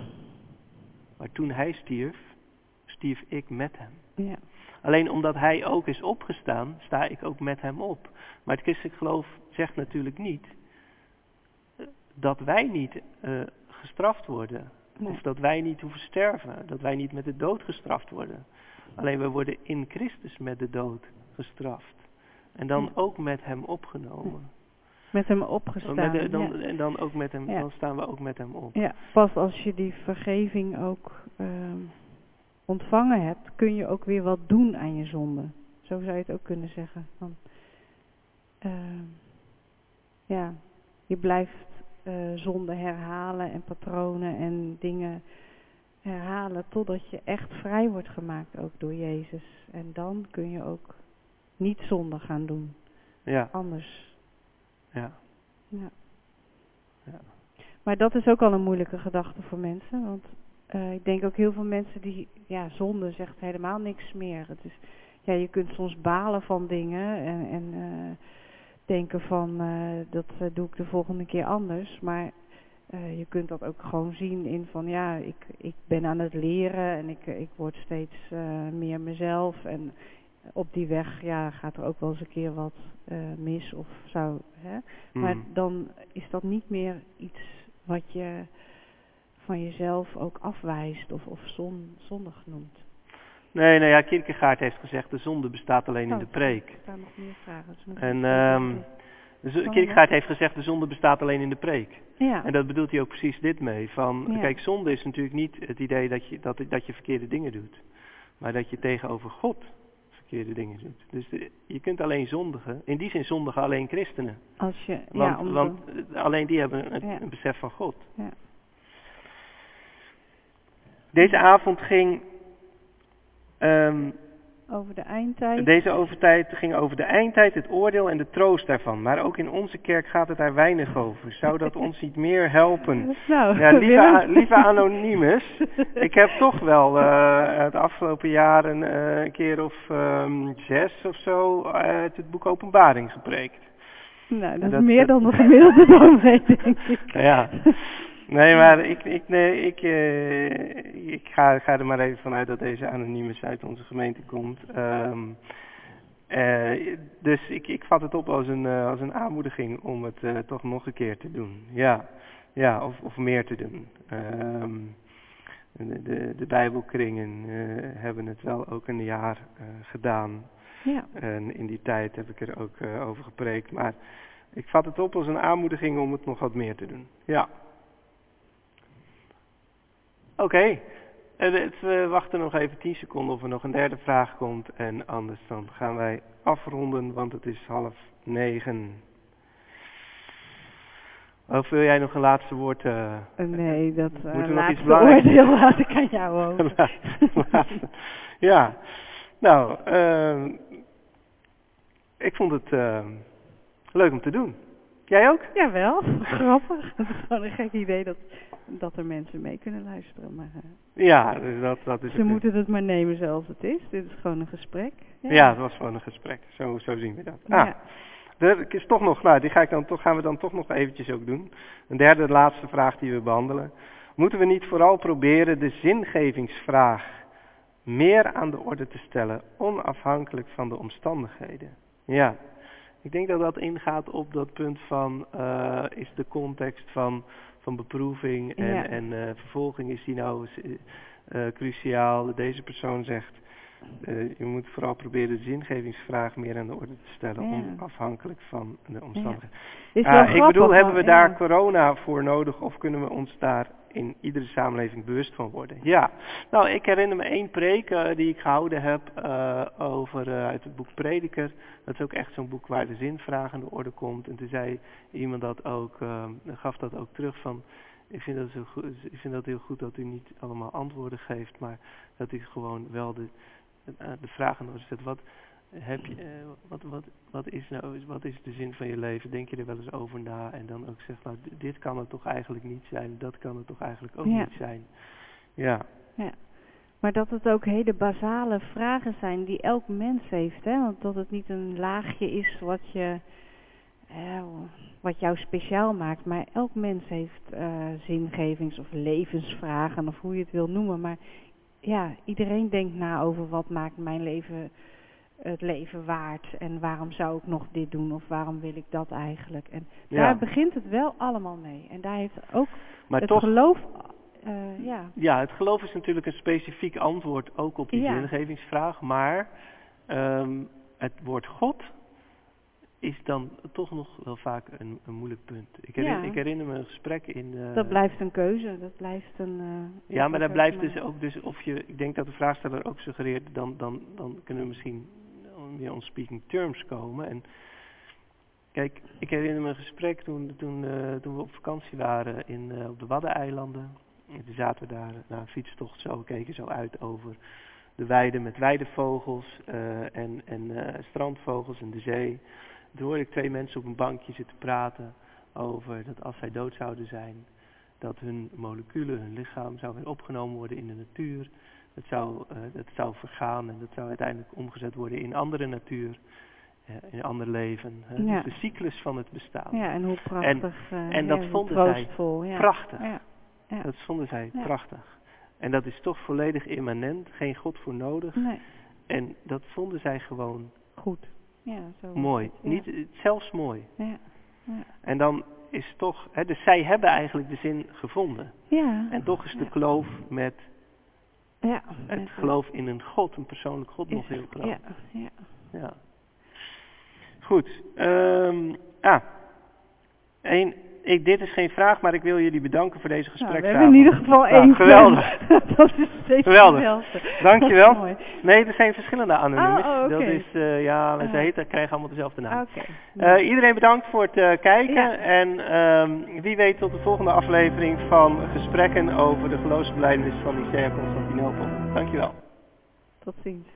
Maar toen hij stierf, stierf ik met hem. Ja. Alleen omdat hij ook is opgestaan, sta ik ook met hem op. Maar het christelijk geloof zegt natuurlijk niet eh, dat wij niet uh, gestraft worden. Nee. Of dat wij niet hoeven sterven. Dat wij niet met de dood gestraft worden. Alleen we worden in Christus met de dood gestraft. En dan Ja. ook met hem opgenomen. Met hem opgestaan. Met de- dan, ja. En dan, ook met hem, Ja. dan staan we ook met hem op. Ja, pas als je die vergeving ook ehm, ontvangen hebt, kun je ook weer wat doen aan je zonde. Zo zou je het ook kunnen zeggen. Van, ehm, ja, je blijft eh, zonde herhalen en patronen en dingen herhalen totdat je echt vrij wordt gemaakt ook door Jezus. En dan kun je ook niet zonde gaan doen. Ja, Anders ja. Ja. Ja. Maar dat is ook al een moeilijke gedachte voor mensen. Want eh, ik denk ook heel veel mensen die, ja, zonde zegt helemaal niks meer. Het is, ja, je kunt soms balen van dingen en, en eh, denken van, eh, dat eh, doe ik de volgende keer anders. Maar eh, je kunt dat ook gewoon zien in van, ja, ik, ik ben aan het leren en ik, ik word steeds eh, meer mezelf. En op die weg, ja, gaat er ook wel eens een keer wat eh, mis of zou, hè. Maar Mm. dan is dat niet meer iets wat je van jezelf ook afwijst of, of zon, zondig noemt. Nee, nou ja, Kierkegaard heeft gezegd, de zonde bestaat alleen in Oh, de preek. Er staan nog meer vragen. dus En de Kan Kierkegaard heeft gezegd, de zonde bestaat alleen in de preek. ja, En dat bedoelt hij ook precies dit mee. Van, Ja. Kijk, zonde is natuurlijk niet het idee dat je, dat, dat je verkeerde dingen doet. Maar dat je tegenover God verkeerde dingen doet. Dus de- je kunt alleen zondigen. In die zin zondigen alleen christenen. als je, Want, ja, om want alleen die hebben een, Ja. een besef van God. Ja. Deze avond ging... ehm, over de eindtijd. Deze overtijd ging over de eindtijd, het oordeel en de troost daarvan. Maar ook in onze kerk gaat het daar weinig over. Zou dat ons niet meer helpen? nou, Ja, lieve, lieve Anonymus, ik heb toch wel eh, het afgelopen jaar een, eh, een keer of ehm, zes of zo uit het boek Openbaring gepreekt. nou, dat is meer dat- dan de gemiddelde dominee, denk ik. Ja. Nee, maar ik, ik, nee, ik, eh, ik ga, ga er maar even vanuit dat deze Anonymus uit onze gemeente komt. Ehm, eh, dus ik, ik vat het op als een, eh, als een aanmoediging om het toch nog een keer te doen. Ja, ja of, of meer te doen. Ehm, de, de, de Bijbelkringen hebben het wel ook een jaar gedaan. Ja, En in die tijd heb ik er ook over gepreekt. Maar ik vat het op als een aanmoediging om het nog wat meer te doen. Ja. Oké. Het, We wachten nog even 10 seconden of er nog een derde vraag komt. En anders dan gaan wij afronden, want het is half negen. Of wil jij nog een laatste woord? eh, Eh, nee, dat uh, Moeten we nog iets oordeel laat ik aan jou over. ja. Nou, ehm, ik vond het leuk om te doen. Jij ook? Jawel, grappig. Het is gewoon een gek idee dat, dat er mensen mee kunnen luisteren. Maar eh, Ja, dus dat, dat is ze het. moeten het maar nemen zoals het is. Dit is gewoon een gesprek. Ja, het was gewoon een gesprek. Zo, zo zien we dat. Ah, Ja. er is toch nog, nou, die ga ik dan toch, gaan we dan toch nog eventjes ook doen. Een derde, laatste vraag die we behandelen. Moeten we niet vooral proberen de zingevingsvraag meer aan de orde te stellen, onafhankelijk van de omstandigheden? Ja, ik denk dat dat ingaat op dat punt van, eh, is de context van, van beproeving en, Ja. en eh, vervolging, is die nou eh, cruciaal? Deze persoon zegt, je moet vooral proberen de zingevingsvraag meer aan de orde te stellen, Ja. onafhankelijk van de omstandigheden. Is Ah, ik bedoel, hebben we daar ja. corona voor nodig of kunnen we ons daar in iedere samenleving bewust van worden? Ja, nou ik herinner me één preek eh, die ik gehouden heb eh, over eh, uit het boek Prediker. Dat is ook echt zo'n boek waar de zinvraag aan de orde komt. En toen zei iemand dat ook, eh, gaf dat ook terug van, ik vind, dat goed, ik vind dat heel goed dat u niet allemaal antwoorden geeft, maar dat u gewoon wel de, de vraag aan de orde zet. Wat, heb je, eh, wat, wat, wat, is nou, wat is de zin van je leven? Denk je er wel eens over na? En dan ook zeg, nou, dit kan het toch eigenlijk niet zijn, dat kan het toch eigenlijk ook Ja. niet zijn. Ja, Ja. Maar dat het ook hele basale vragen zijn die elk mens heeft. Hè? Want dat het niet een laagje is wat, je, eh, wat jou speciaal maakt. Maar elk mens heeft eh, zingevings- of levensvragen of hoe je het wil noemen. Maar ja, iedereen denkt na over wat maakt mijn leven het leven waard. En waarom zou ik nog dit doen of waarom wil ik dat eigenlijk. En ja. daar begint het wel allemaal mee. En daar heeft ook maar het toch, geloof... eh, ja, ja, het geloof is natuurlijk een specifiek antwoord ook op die Ja. zingevingsvraag, maar ehm, het woord God is dan toch nog wel vaak een, een moeilijk punt. Ik herinner, Ja. ik herinner me een gesprek in... eh, Dat blijft een keuze, dat blijft een... eh, Ja, maar dat blijft dus ook, dus of je, ik denk dat de vraagsteller ook suggereert, dan, dan, dan kunnen we misschien weer on speaking terms komen. En kijk, ik herinner me een gesprek toen, toen, eh, toen we op vakantie waren in, eh, op de Waddeneilanden. En Toen zaten we daar na een fietstocht zo, keken zo uit over de weiden met weidevogels eh, en, en strandvogels en de zee. Toen hoorde ik twee mensen op een bankje zitten praten over dat als zij dood zouden zijn, dat hun moleculen, hun lichaam zou weer opgenomen worden in de natuur. Dat zou, eh, dat zou vergaan en dat zou uiteindelijk omgezet worden in andere natuur, eh, in ander leven. Ja. Dus de cyclus van het bestaan. Ja, en hoe prachtig. eh, en dat ja, vonden zij ja. Prachtig. Dat vonden zij prachtig. En dat is toch volledig immanent, geen God voor nodig. Nee, En dat vonden zij gewoon goed. Ja, zo. mooi. Niet, eh, zelfs mooi. Ja, ja. En dan is toch, hè, dus zij hebben eigenlijk de zin gevonden. ja. En toch is de kloof met ja. het geloof in een God, een persoonlijk God, nog heel groot. Ja, ja. Ja. Goed. ehm ah. Eén, ik, dit is geen vraag, maar ik wil jullie bedanken voor deze Nou, we hebben in ieder geval Nou, één geweldig. dat is steeds Geweldig. Dankjewel. Dat is mooi. Nee, er zijn verschillende oh, oké. Dat is, eh, ja, ze Ah. heten, krijgen allemaal dezelfde naam. Oké. Eh, iedereen bedankt voor het eh, kijken. Ja. En ehm, wie weet tot de volgende aflevering van gesprekken over de geloofsbelijdenis van Nicea Constantinopel. Dankjewel. Tot ziens.